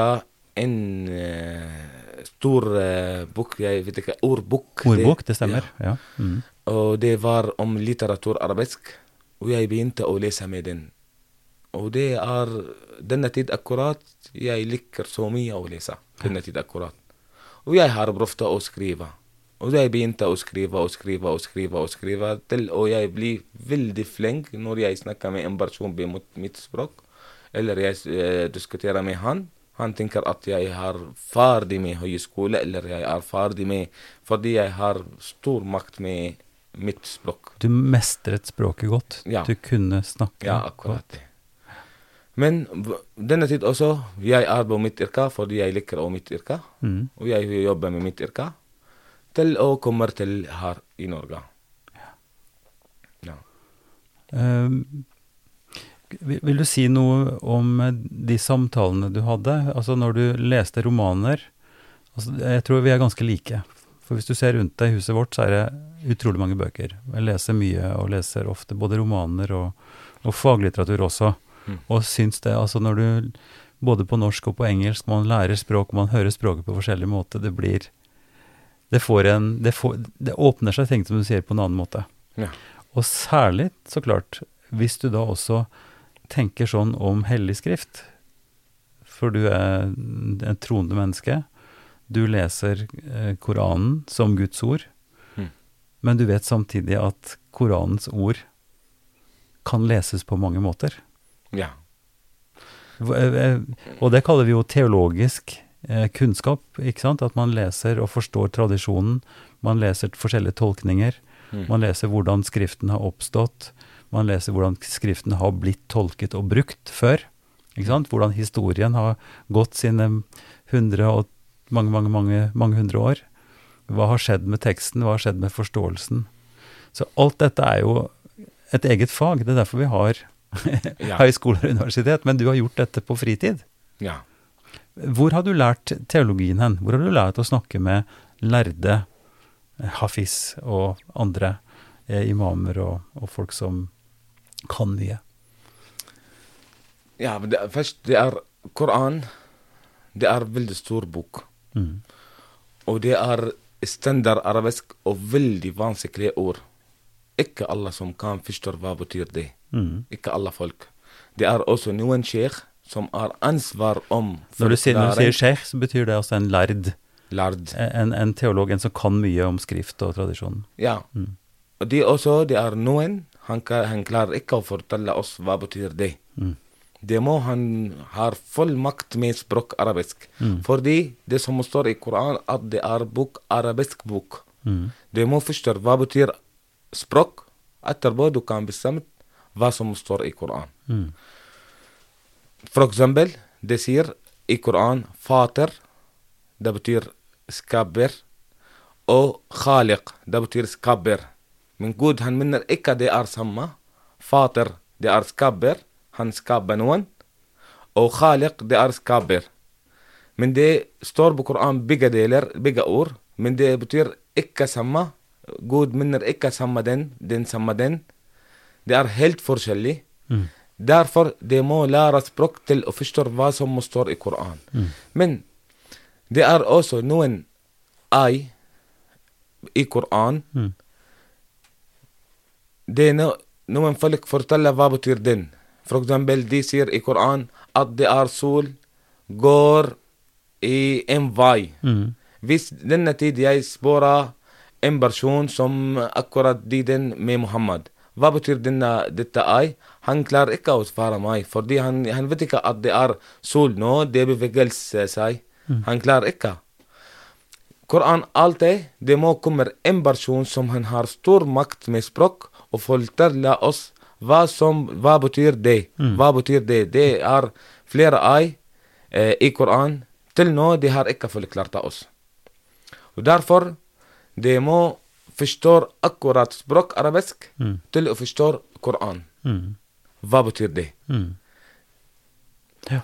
en uh, stor uh, bok, jeg vet ikke, ordbok. Ordbok, det stemmer. Ja. Ja. Mm. Og det var om litteratur arabisk. Og jeg begynte å lese med den. Og det er denne tid akkurat jeg liker så mye å lese. Denne tid akkurat. Og jeg har prøvd å skrive. Og jeg begynte å skrive og skrive og skrive og skrive til og jeg blir veldig flink når jeg snakker med en person på mitt, språk, eller jeg eh, diskuterer med han. Han tenker at jeg er ferdig med høyskole, eller jeg er ferdig med Fordi jeg har stor makt med mitt språk. Du mestret språket godt. Ja. Du kunne snakke Ja, akkurat det. Men denne tid også, jeg er på mitt yrke fordi jeg liker også mitt yrke. Mm. Og jeg jobber med mitt yrke til å komme til her i Norge. Ja. Um, vil, vil du si noe om de samtalene du hadde? Altså når du leste romaner altså, Jeg tror vi er ganske like. For hvis du ser rundt deg i huset vårt, så er det utrolig mange bøker. Jeg leser mye, og leser ofte både romaner og, og faglitteratur også. Mm. Og syns det, altså når du både på norsk og på engelsk, man lærer språk, man hører språket på forskjellig måte, det blir Det får en Det, får, det åpner seg ting, som du sier, på en annen måte. Ja. Og særlig, så klart, hvis du da også tenker sånn om hellig skrift, for du er en troende menneske, du leser eh, Koranen som Guds ord, Mm. men du vet samtidig at Koranens ord kan leses på mange måter. Ja. Eh, eh, Og det kaller vi jo teologisk eh, kunnskap, ikke sant? At man leser og forstår tradisjonen, man leser forskjellige tolkninger, Mm. man leser hvordan Skriften har oppstått, man leser hvordan Skriften har blitt tolket og brukt før, ikke sant? Hvordan historien har gått sine hundre og mange, mange, mange, mange hundre år. Hva har skjedd med teksten, hva har skjedd med forståelsen? Så alt dette er jo et eget fag, det er derfor vi har Ja. høyskole og universitet, men du har gjort dette på fritid. ja. Hvor har du lært teologien hen? Hvor har du lært å snakke med lærde eh, hafiz og andre eh, imamer og, og folk som kan mye? ja det, først, det er Koran. Det er veldig stor bok. Mm. Og det er standard arabisk og veldig vanskelige ord. Ikke alle som kan forstå hva betyr det. Mm. Ikke alle folk. Det er også noen sheikh som har ansvar om Når, du sier, når du sier sheikh, så betyr det altså en lærd, Lærd. en, en teolog, en som kan mye om skrift og tradisjon. Ja. Mm. Det også, det er noen han, kan, han klarer ikke å fortelle oss hva betyr det. Mm. Det må han ha full makt med språk arabisk. Mm. Fordi det som står i Koran, at det er bok, arabisk bok. Mm. Det må forstå hva betyr språk. Etterpå du kan bestemme hva som står i Koran. Mm. For eksempel, det sier i Koran fater, det betyr skaper, og khaliq, det betyr skaper. Men Gud han mener ikke det er samme. Fater, det er skaper. Han skaper noen. Og Khaliq, det er skaper. Men det står på Koran begge deler, begge Gud minner ikke samme den, den samme den. Det er helt forskjellig. Derfor det må lære språk til å forstå hva som står i Koran. Men det er også noen ei i Koranen. Mm. Det er no, noen folk forteller hva betyr den. For eksempel, de sier i Koranen at det er sol går i en vei. Mm. Hvis denne tid jeg spør en person som akkurat de den med Muhammad, hva betyr denne, dette ei? Han klarer ikke å svare meg, fordi han, han vet ikke at det er sol nå, det beveger seg. Han klarer ikke. Koran alltid, det må komme en person som han har stor makt med språk, og fortelle oss hva som, hva betyr det. Hva betyr det? Det er flere ei eh, i Koran. Til nå, de har ikke forklart oss. Og derfor, det må forstå akkurat språk arabisk til å forstå Koran. Mm. Hva betyr det? Mm. Ja.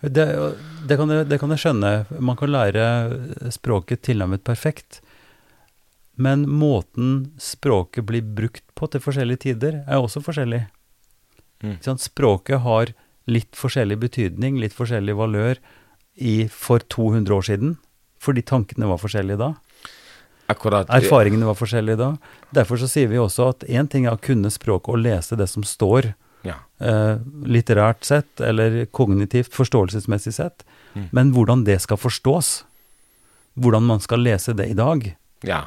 Det, det, kan jeg, det kan jeg skjønne. Man kan lære språket tilnærmet perfekt. Men måten språket blir brukt på til forskjellige tider, er også forskjellig. Mm. Sånn. Språket har litt forskjellig betydning, litt forskjellig valør i, for 200 år siden, fordi tankene var forskjellige da. Akkurat. Erfaringene var forskjellige da. Derfor så sier vi også at én ting er å kunne språket og lese det som står, Ja. eh, litterært sett, eller kognitivt, forståelsesmessig sett, Mm. men hvordan det skal forstås, hvordan man skal lese det i dag, ja.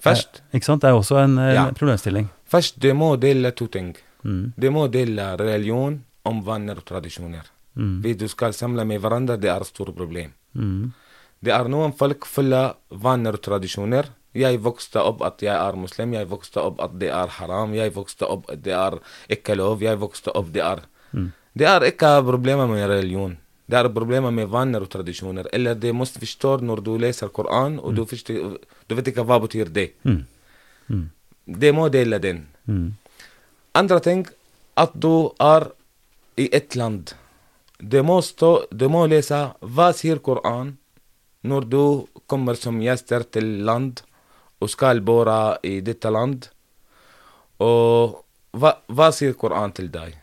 Først, eh, ikke sant, det er også en, en Ja. problemstilling. først det må dele to ting. Mm. Det må dele religion om vaner og tradisjoner. Mm. Hvis du skal samle med hverandre, det er et stort problem. Mm. Det er noen folk fulle vaner og tradisjoner. Jeg vokste opp at jeg er muslim, jeg vokste opp at det er haram, jeg vokste opp at det er ikke lov, jeg vokste opp det er Det er ikke problemer med religion. Det er problemer med vaner og tradisjoner. Eller det må forstå når du leser Koran, og du, forstår, du vet ikke hva betyr det. Mm. Mm. Det må dele den. Mm. Andre ting, at du er i et land. Du må, stå, du må lese hva sier Koran når du kommer som gjester til land og skal bo i dette land. Og hva, hva sier Koran til deg?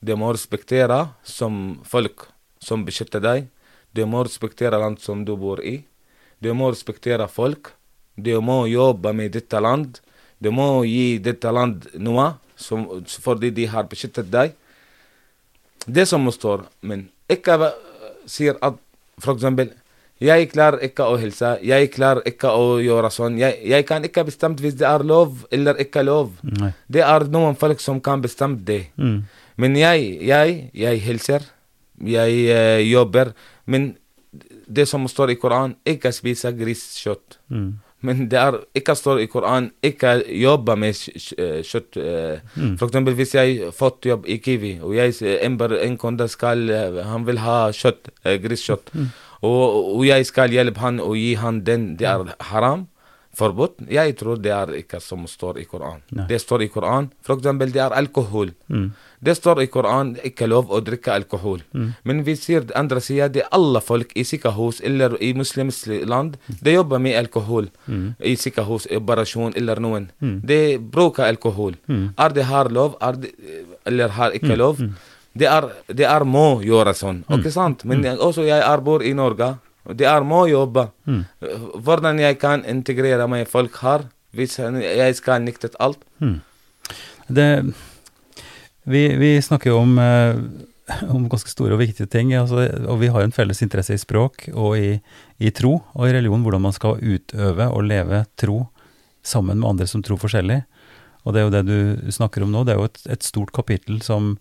Du må respektere som folk som beskytter deg. Du må respektere land som du bor i. Du må respektere folk. Du må jobbe med dette land. Du må gi dette land noe som, fordi de har beskyttet deg. Det som står, men ikke sier at eksempel jeg klarer ikke å hilse, jeg klarer ikke å gjøre sånn. Jeg, jeg kan ikke bestemme hvis det er lov eller ikke lov. Nei. Det er noen folk som kan bestemme det. Mm. Men jeg, jeg, jeg hilser, jeg uh, jobber. Men det som står i Koran, ikke spise griskjøtt. Mm. Men det er ikke står i Koran, ikke jobbe med kjøtt. Uh, mm. For eksempel hvis jeg fått jobb i Kiwi, og jeg s- en, kunde skal, han vil ha kjøtt, uh, griskjøtt, og, og jeg skal hjelpe han og gi han den, det er haram. Forbudt. Jeg tror det er ikke som står i Koran. Nei. Det står i Koran, for eksempel det er alkohol. Mm. Det står i Koran ikke lov å drikke alkohol. Men vi sier det andre sida, det er alle folk i sykehus eller i muslimske land, de jobber med alkohol. I sykehus, i operasjon eller noen. De bruker alkohol. Er det er det, er, må gjøre sånn, ikke sant? Men jeg- også jeg er bor i Norge, det er må jobbe. Hvordan jeg kan integrere meg folk her, hvis jeg skal nekte alt? Det, vi, vi snakker jo om, eh, om ganske store og viktige ting, altså, og vi har en felles interesse i språk og i, i tro og i religion, hvordan man skal utøve og leve tro sammen med andre som tror forskjellig. Og det er jo det du snakker om nå, det er jo et, et stort kapittel som,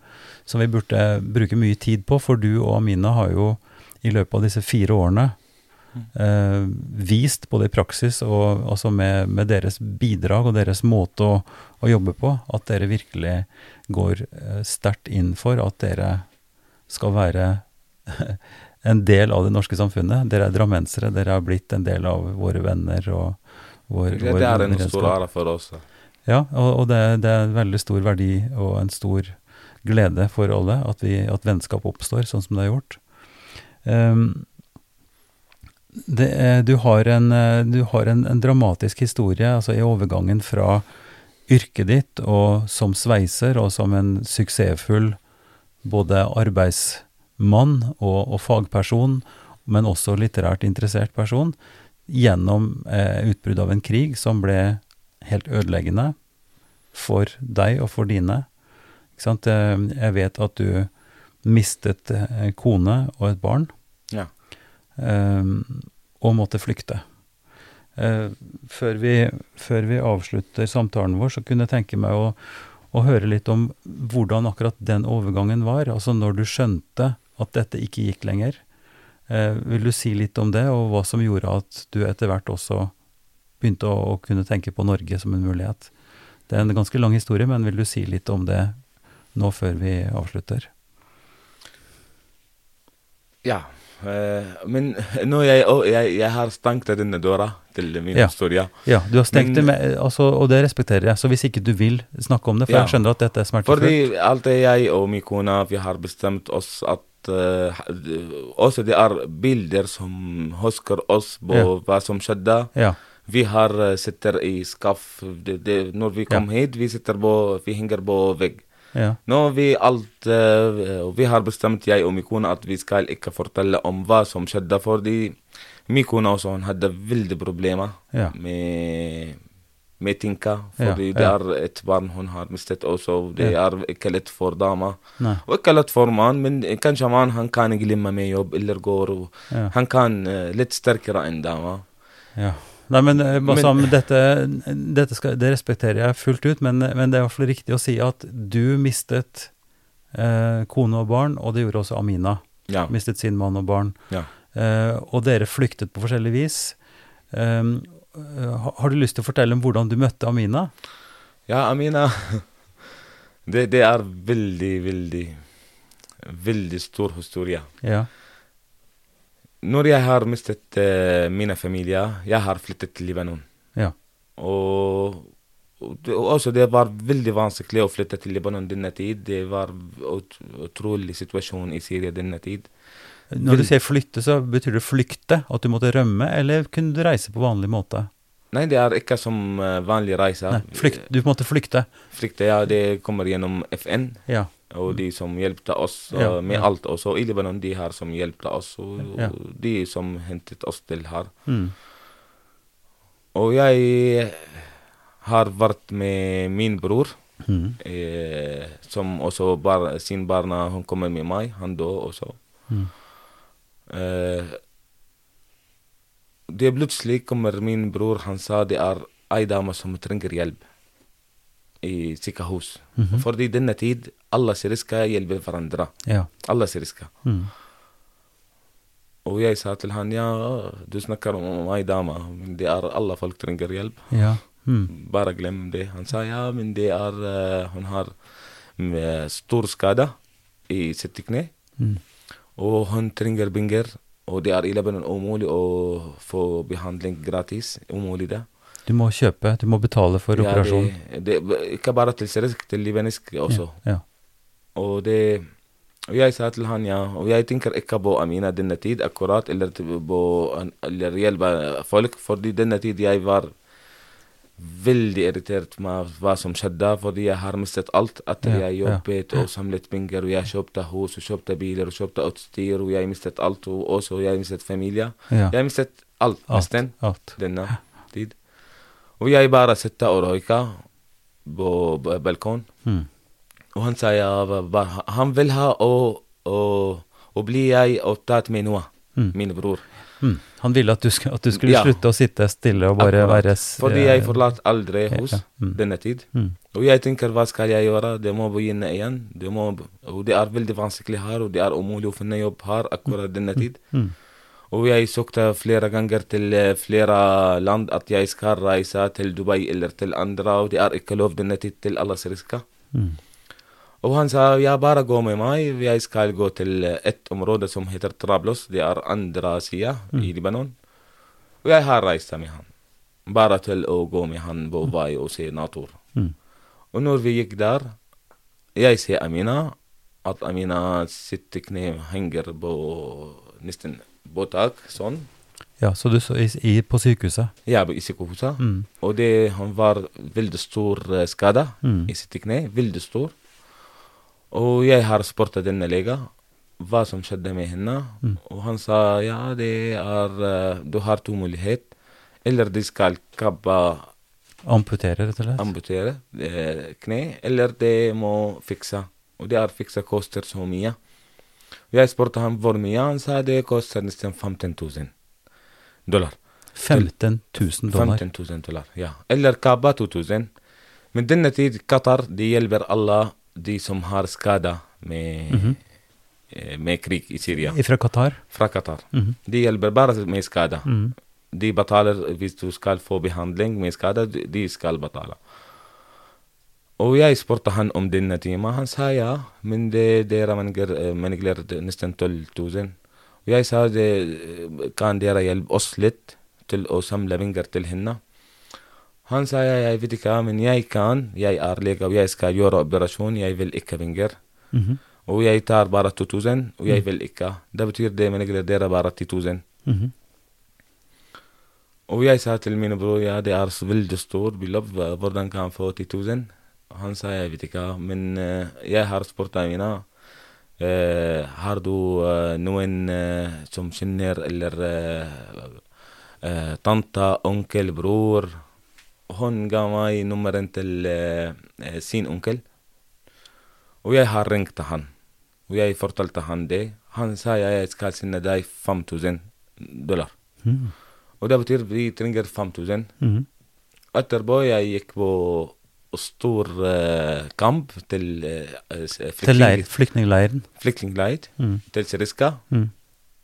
som vi burde bruke mye tid på, for du og Amina har jo i løpet av disse fire årene eh, vist, både i praksis og altså med, med deres bidrag og deres måte å, å jobbe på, at dere virkelig går eh, sterkt inn for at dere skal være en del av det norske samfunnet. Dere er drammensere, dere har blitt en del av våre venner og vår, Det, vår det er en vennskap. stor ære for oss. Ja, og, og det, det er en veldig stor verdi og en stor glede for alle at, vi, at vennskap oppstår sånn som det har gjort. Um, det er, du har, en, du har en, en dramatisk historie altså i overgangen fra yrket ditt og som sveiser og som en suksessfull både arbeidsmann og, og fagperson, men også litterært interessert person, gjennom eh, utbrudd av en krig som ble helt ødeleggende for deg og for dine. Eh, Jeg vet at du mistet eh, kone og et barn, Ja. eh, og måtte flykte. Før vi, før vi avslutter samtalen vår, så kunne jeg tenke meg å, å høre litt om hvordan akkurat den overgangen var. Altså når du skjønte at dette ikke gikk lenger. Vil du si litt om det, og hva som gjorde at du etter hvert også begynte å, å kunne tenke på Norge som en mulighet? Det er en ganske lang historie, men vil du si litt om det nå før vi avslutter? Ja. eh, men nå jeg, å, jeg, jeg har stengt denne døra til min Ja. historie. Ja, du har stengt Men- det med, altså, og det respekterer jeg. Så hvis ikke du vil snakke om det, for Ja. jeg skjønner at dette er smertefullt. Fordi alltid jeg og min kone vi har bestemt oss at uh, også det er bilder som husker oss på Ja. hva som skjedde. Ja, Vi har eh, sitter i skaff det, det, Når vi kom hit, vi sitter på Vi henger på vegg. ja, Nå vi alt eh, Vi har bestemt, jeg og min kone, at vi skal ikke fortelle om hva som skjedde, fordi min kone også hun hadde veldig problemer Ja. med med tinka, Ja, fordi det er et barn hun har mistet også. Det Ja. er ikke lett for dama. nei, Og ikke lett for mann, men kanskje mann han kan glemme med jobb eller går. Ja, Han kan uh, litt sterkere enn dama. ja. Nei, men, eh, Men- dette, dette skal, det respekterer jeg fullt ut, men, men det er i hvert fall riktig å si at du mistet eh, kone og barn, og det gjorde også Amina. Ja. Mistet sin mann og barn. ja. Eh, og dere flyktet på forskjellig vis. Um, eh, har du lyst til å fortelle om hvordan du møtte Amina? Ja, Amina det, det er veldig, veldig Veldig stor historie. Ja, Når jeg har mistet uh, mine familier, jeg har flyttet til Libanon. ja, Og, og det, også det var veldig vanskelig å flytte til Libanon denne tid. Det var ut, utrolig situasjon i Syria denne tid. Når du sier flytte, så betyr det flykte? At du måtte rømme, eller kunne du reise på vanlig måte? Nei, det er ikke som eh, vanlig reise. Nei, flykt, du måtte flykte. Flykte, ja, det kommer gjennom FN. Ja, Og de som hjelpte oss Ja, med ja. alt også. I Libanon, de her som hjelpte oss, og Ja. de som hentet oss til her. mm, Og jeg har vært med min bror, mm, eh, som også bar, sin barna hun kommer med meg. Han døde også. mm. Eh, det plutselig kommer min bror, han sa det er ei dame som trenger hjelp i sykehus. Mhm. Fordi denne tid, alle syriske hjelper hverandre. ja, Alle syriske. mm, Og jeg sa til han, ja, du snakker om ei dame, men det er alle folk trenger hjelp. ja, mm, Bare glem det. Han sa ja, men det er eh, Hun har mm, stor skade i sitt kne, mm. og hun trenger penger. Og det er i Libanon umulig å få behandling gratis. Umulig, det. Du må kjøpe, du må betale for Ja, operasjonen. det, det, ikke bare til syrisk, til libanesisk også. Ja, ja. Og det og jeg sa til han ja, og jeg tenker ikke på Amina denne tid akkurat, eller på eller hjelpe folk, fordi denne tid jeg var veldig irritert med hva som skjedde, fordi jeg har mistet alt Ja, jeg jobbet og samlet penger, og jeg kjøpte hus, og kjøpte biler, og kjøpte utstyr, og jeg mistet alt, og også jeg mistet familie. Jeg mistet alt, Alt, nesten, alt. denne Og jeg bare sitter og røyker på balkon. Mm. Og han sa ja, ba- ba- han vil ha å, å, å bli jeg og tatt med noe, Mm. min bror. Mm. Han ville at du, at du skulle Ja. slutte å sitte stille og bare Akkurat. være Fordi jeg forlater aldri hus ja. Mm. denne tid. Mm. Og jeg tenker hva skal jeg gjøre, det må begynne igjen. Det må, og det er veldig vanskelig her, og det er umulig å finne jobb her akkurat denne tid. Mm. Og jeg søkte flere ganger til eh, flere land at jeg skal reise til Dubai eller til andre, og det er ikke lov denne tid til alle syriske. Mm. Og han sa ja, bare gå med meg, jeg skal gå til eh, et område som heter Trablos, det er andre sida i Libanon. Og jeg har reist med han, bare til å gå med han på vei og se natur. Og når vi gikk der, jeg ser Amina, at Amina sitter kne henger på nesten sånn. Ja, så du så i, i, på sykehuset? Ja, i sykehuset. Mm. Og det, han var veldig stor eh, skade Mm. i sitt kne, veldig stor. Og jeg har spurt denne legen hva som skjedde med henne, Mm. og han sa ja, det er eh, Du har to muligheter. Eller de skal kappe Amputere, rett og slett? amputere eh, kne, eller de må fikse. Og det er fikse koster så mye. Jeg spurte ham hvor mye, han sa det koster nesten 15 000 dollar. 15 000 dollar. 15 000 dollar, ja. Eller Kaaba 2000. Men denne tid, Qatar, de hjelper alle de som har skader med, mm -hmm. med krig i Syria. Fra Qatar? Fra Qatar. Mhm. De hjelper bare med skader. Mm. De betaler hvis du skal få behandling med skader, de- de skal betale. Og jeg spurte han om denne timen. Han sa ja, men det, dere mangler, eh, nesten 12 000. Og jeg sa det, eh, kan dere hjelpe oss litt til å samle penger til henne? Han sa ja, jeg vet ikke, men jeg kan. Jeg er lege og jeg skal gjøre operasjon. Jeg vil ikke penger. Mhm. Og jeg tar bare 2000, og jeg vil ikke. Det betyr det mangler dere bare 10 000. Mhm. Og jeg sa til min bror ja, det er veldig stort beløp, hva- hvordan kan jeg få 10 000? Han sa jeg vet ikke, men eh, jeg har spurt Amina eh, har du eh, noen eh, som kjenner eller eh, eh, tante, onkel, bror? Hun ga meg nummeren til eh, eh, sin onkel. Og jeg har ringt han. Og jeg fortalte han det. Han sa jeg skal sende deg 5000 dollar. Mhm. Og det betyr vi trenger 5000. Mhm. Etterpå jeg gikk på stor eh, kamp til uh, flyktningleiren? flyktningleir Mm. til Siriska. Mm.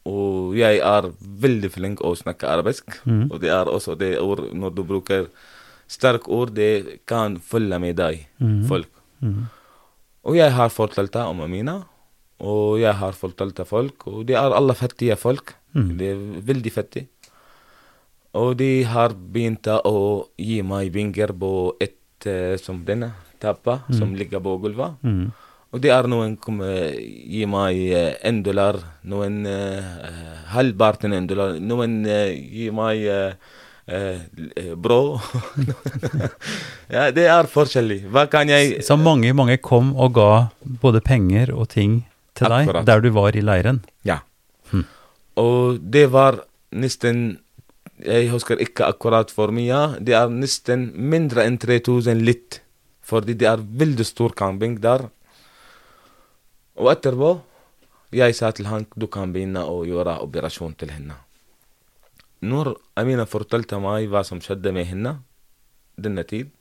Og jeg er veldig flink å snakke arabisk. Mm. Og det er også det ord Når du bruker sterke ord, det kan følge med deg, Mhm. folk. Mhm. Og jeg har fortalt om Amina, og jeg har fortalt folk, og de er alle fattige folk. Mm. De er veldig fattige. Og de har begynt å gi meg penger på et eh, som denne tappa, som ligger på gulvet. Mm. Og det er noen som eh, gir meg én dollar, noen uh, halvparten en dollar, noen uh, gir meg uh, eh, bro ja, det er forskjellig. Hva kan jeg Så mange, mange kom og ga både penger og ting til deg der du var i leiren? Ja. Hm. Og det var nesten Jeg husker ikke akkurat for mye. Det er nesten mindre enn 3000 litt. Fordi det er veldig stor camping der. Og etterpå jeg sa til han du kan begynne å gjøre operasjon til henne. Når Amina fortalte meg hva som skjedde med henne denne tid,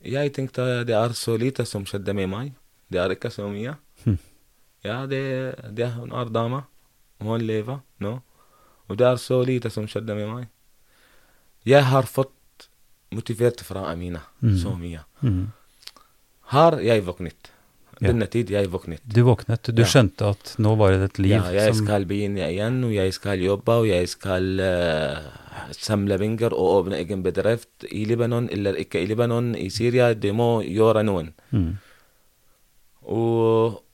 jeg tenkte det er så lite som skjedde med meg. Det er ikke så mye. Hm. Ja, det, det hun er dame. Hun lever nå. ودار سولي تسوم شدة ماي. يا هار فط متفيرت فرا أمينة سومية. هار يا. يفقنت بالنتيجة يا يفقنت دي وقنت دو شنت أت نو بارة تليف يا إسكال بين يا ين ويا إسكال يوبا ويا إسكال آه، سم لبنجر أو أبن إجن بدرفت إي لبنان إلا إكا إي لبنان إي سيريا دي مو يورانون و...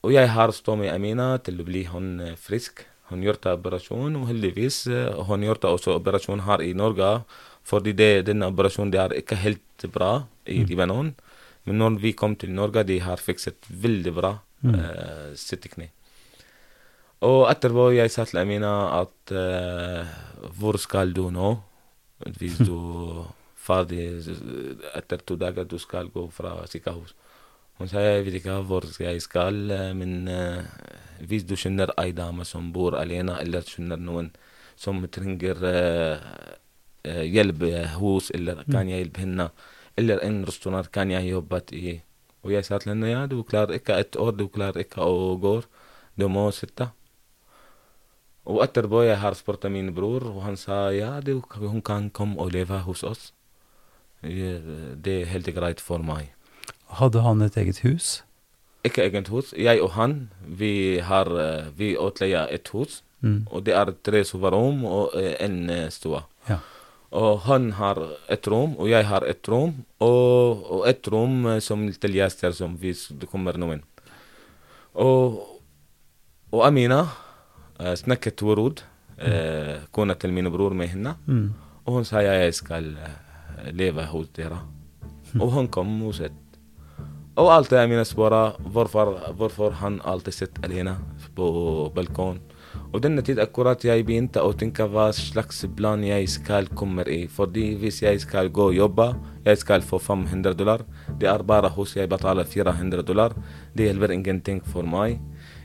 ويا هار ستومي أمينة تلو تلبليهن فريسك. Hun gjorde operasjon, og heldigvis eh, hun gjorde også operasjon her i Norge. Fordi det, denne operasjonen det er ikke helt bra i Libanon. Men når vi kom til Norge, de har fikset veldig bra eh, sitt kne. Og etterpå jeg sa til Amina at eh, hvor skal du nå? Hvis du ferdig etter Hun jeg vet ikke hvor jeg skal, eh, men eh, hvis du kjenner ei dame som bor alene, eller kjenner noen som trenger eh, eh, hjelp eh, hos, eller kan jeg hjelpe henne, eller en restaurant kan jeg jobbe i. Og jeg sa til henne ja, du klarer ikke et år, du klarer ikke å gå, du må sitte. Og etterpå jeg har spurt min bror, og han sa ja, du, hun kan komme og leve hos oss. Det er helt greit for meg. Hadde han et eget hus? Ikke eget hus. Jeg og han, vi har eh, vi utleier et hus. Mm. Og det er tre soverom og eh, en eh, stue. Ja. Og han har et rom, og jeg har et rom. Og, og et rom som til gjester som hvis det kommer noen. Og, og Amina eh, snakket ord, ord. Eh, kona til min bror med henne. Mm. Og hun sa jeg skal leve hos dere. Og hun kom og sett. Og alltid Amina spør hvorfor, hvorfor han alltid sitter alene på balkongen. Og denne tid akkurat jeg begynte å tenke hva slags plan jeg skal komme i. Fordi hvis jeg skal gå og jobbe, jeg skal få 500 dollar. Det er bare hos jeg betaler 400 dollar. Det hjelper ingenting for meg.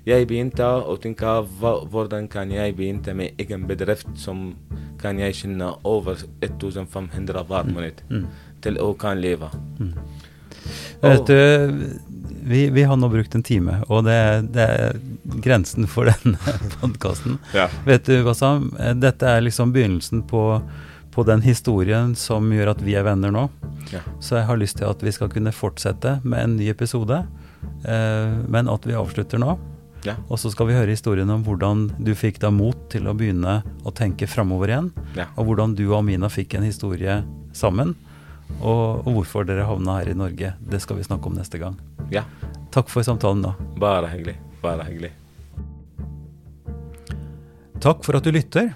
Jeg begynte å tenke hva, hvordan kan jeg begynne med egen bedrift som kan jeg tjene over 1500 hver måned til å kan leve. Vet du, vi, vi har nå brukt en time, og det, det er grensen for denne podkasten. Ja. Vet du, Bassam, eh, dette er liksom begynnelsen på, på den historien som gjør at vi er venner nå. Ja. Så jeg har lyst til at vi skal kunne fortsette med en ny episode, eh, men at vi avslutter nå. Ja. Og så skal vi høre historien om hvordan du fikk da mot til å begynne å tenke framover igjen. Og hvordan du og Amina fikk en historie sammen. Og, og hvorfor dere havna her i Norge. Det skal vi snakke om neste gang. ja. Takk for samtalen, da. Bare hyggelig. Bare hyggelig. Takk for at du lytter.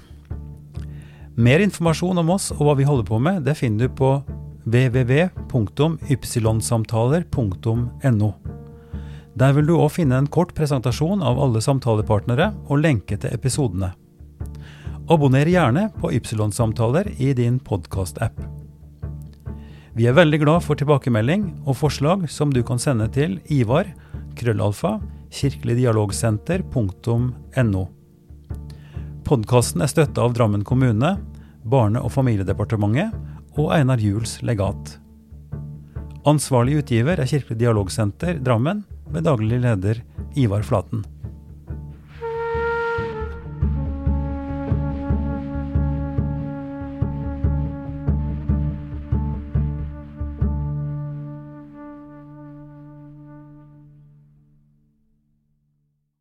Mer informasjon om oss og hva vi holder på med, det finner du på www.ypsilonsamtaler.no. Der vil du òg finne en kort presentasjon av alle samtalepartnere og lenke til episodene. Abonner gjerne på Ypsilon-samtaler i din podkast-app. Vi er veldig glad for tilbakemelding og forslag som du kan sende til Ivar, krøllalfa, kirkeligdialogsenter.no. Podkasten er støtta av Drammen kommune, Barne- og familiedepartementet og Einar Juels legat. Ansvarlig utgiver er Kirkelig dialogsenter Drammen, med daglig leder Ivar Flaten.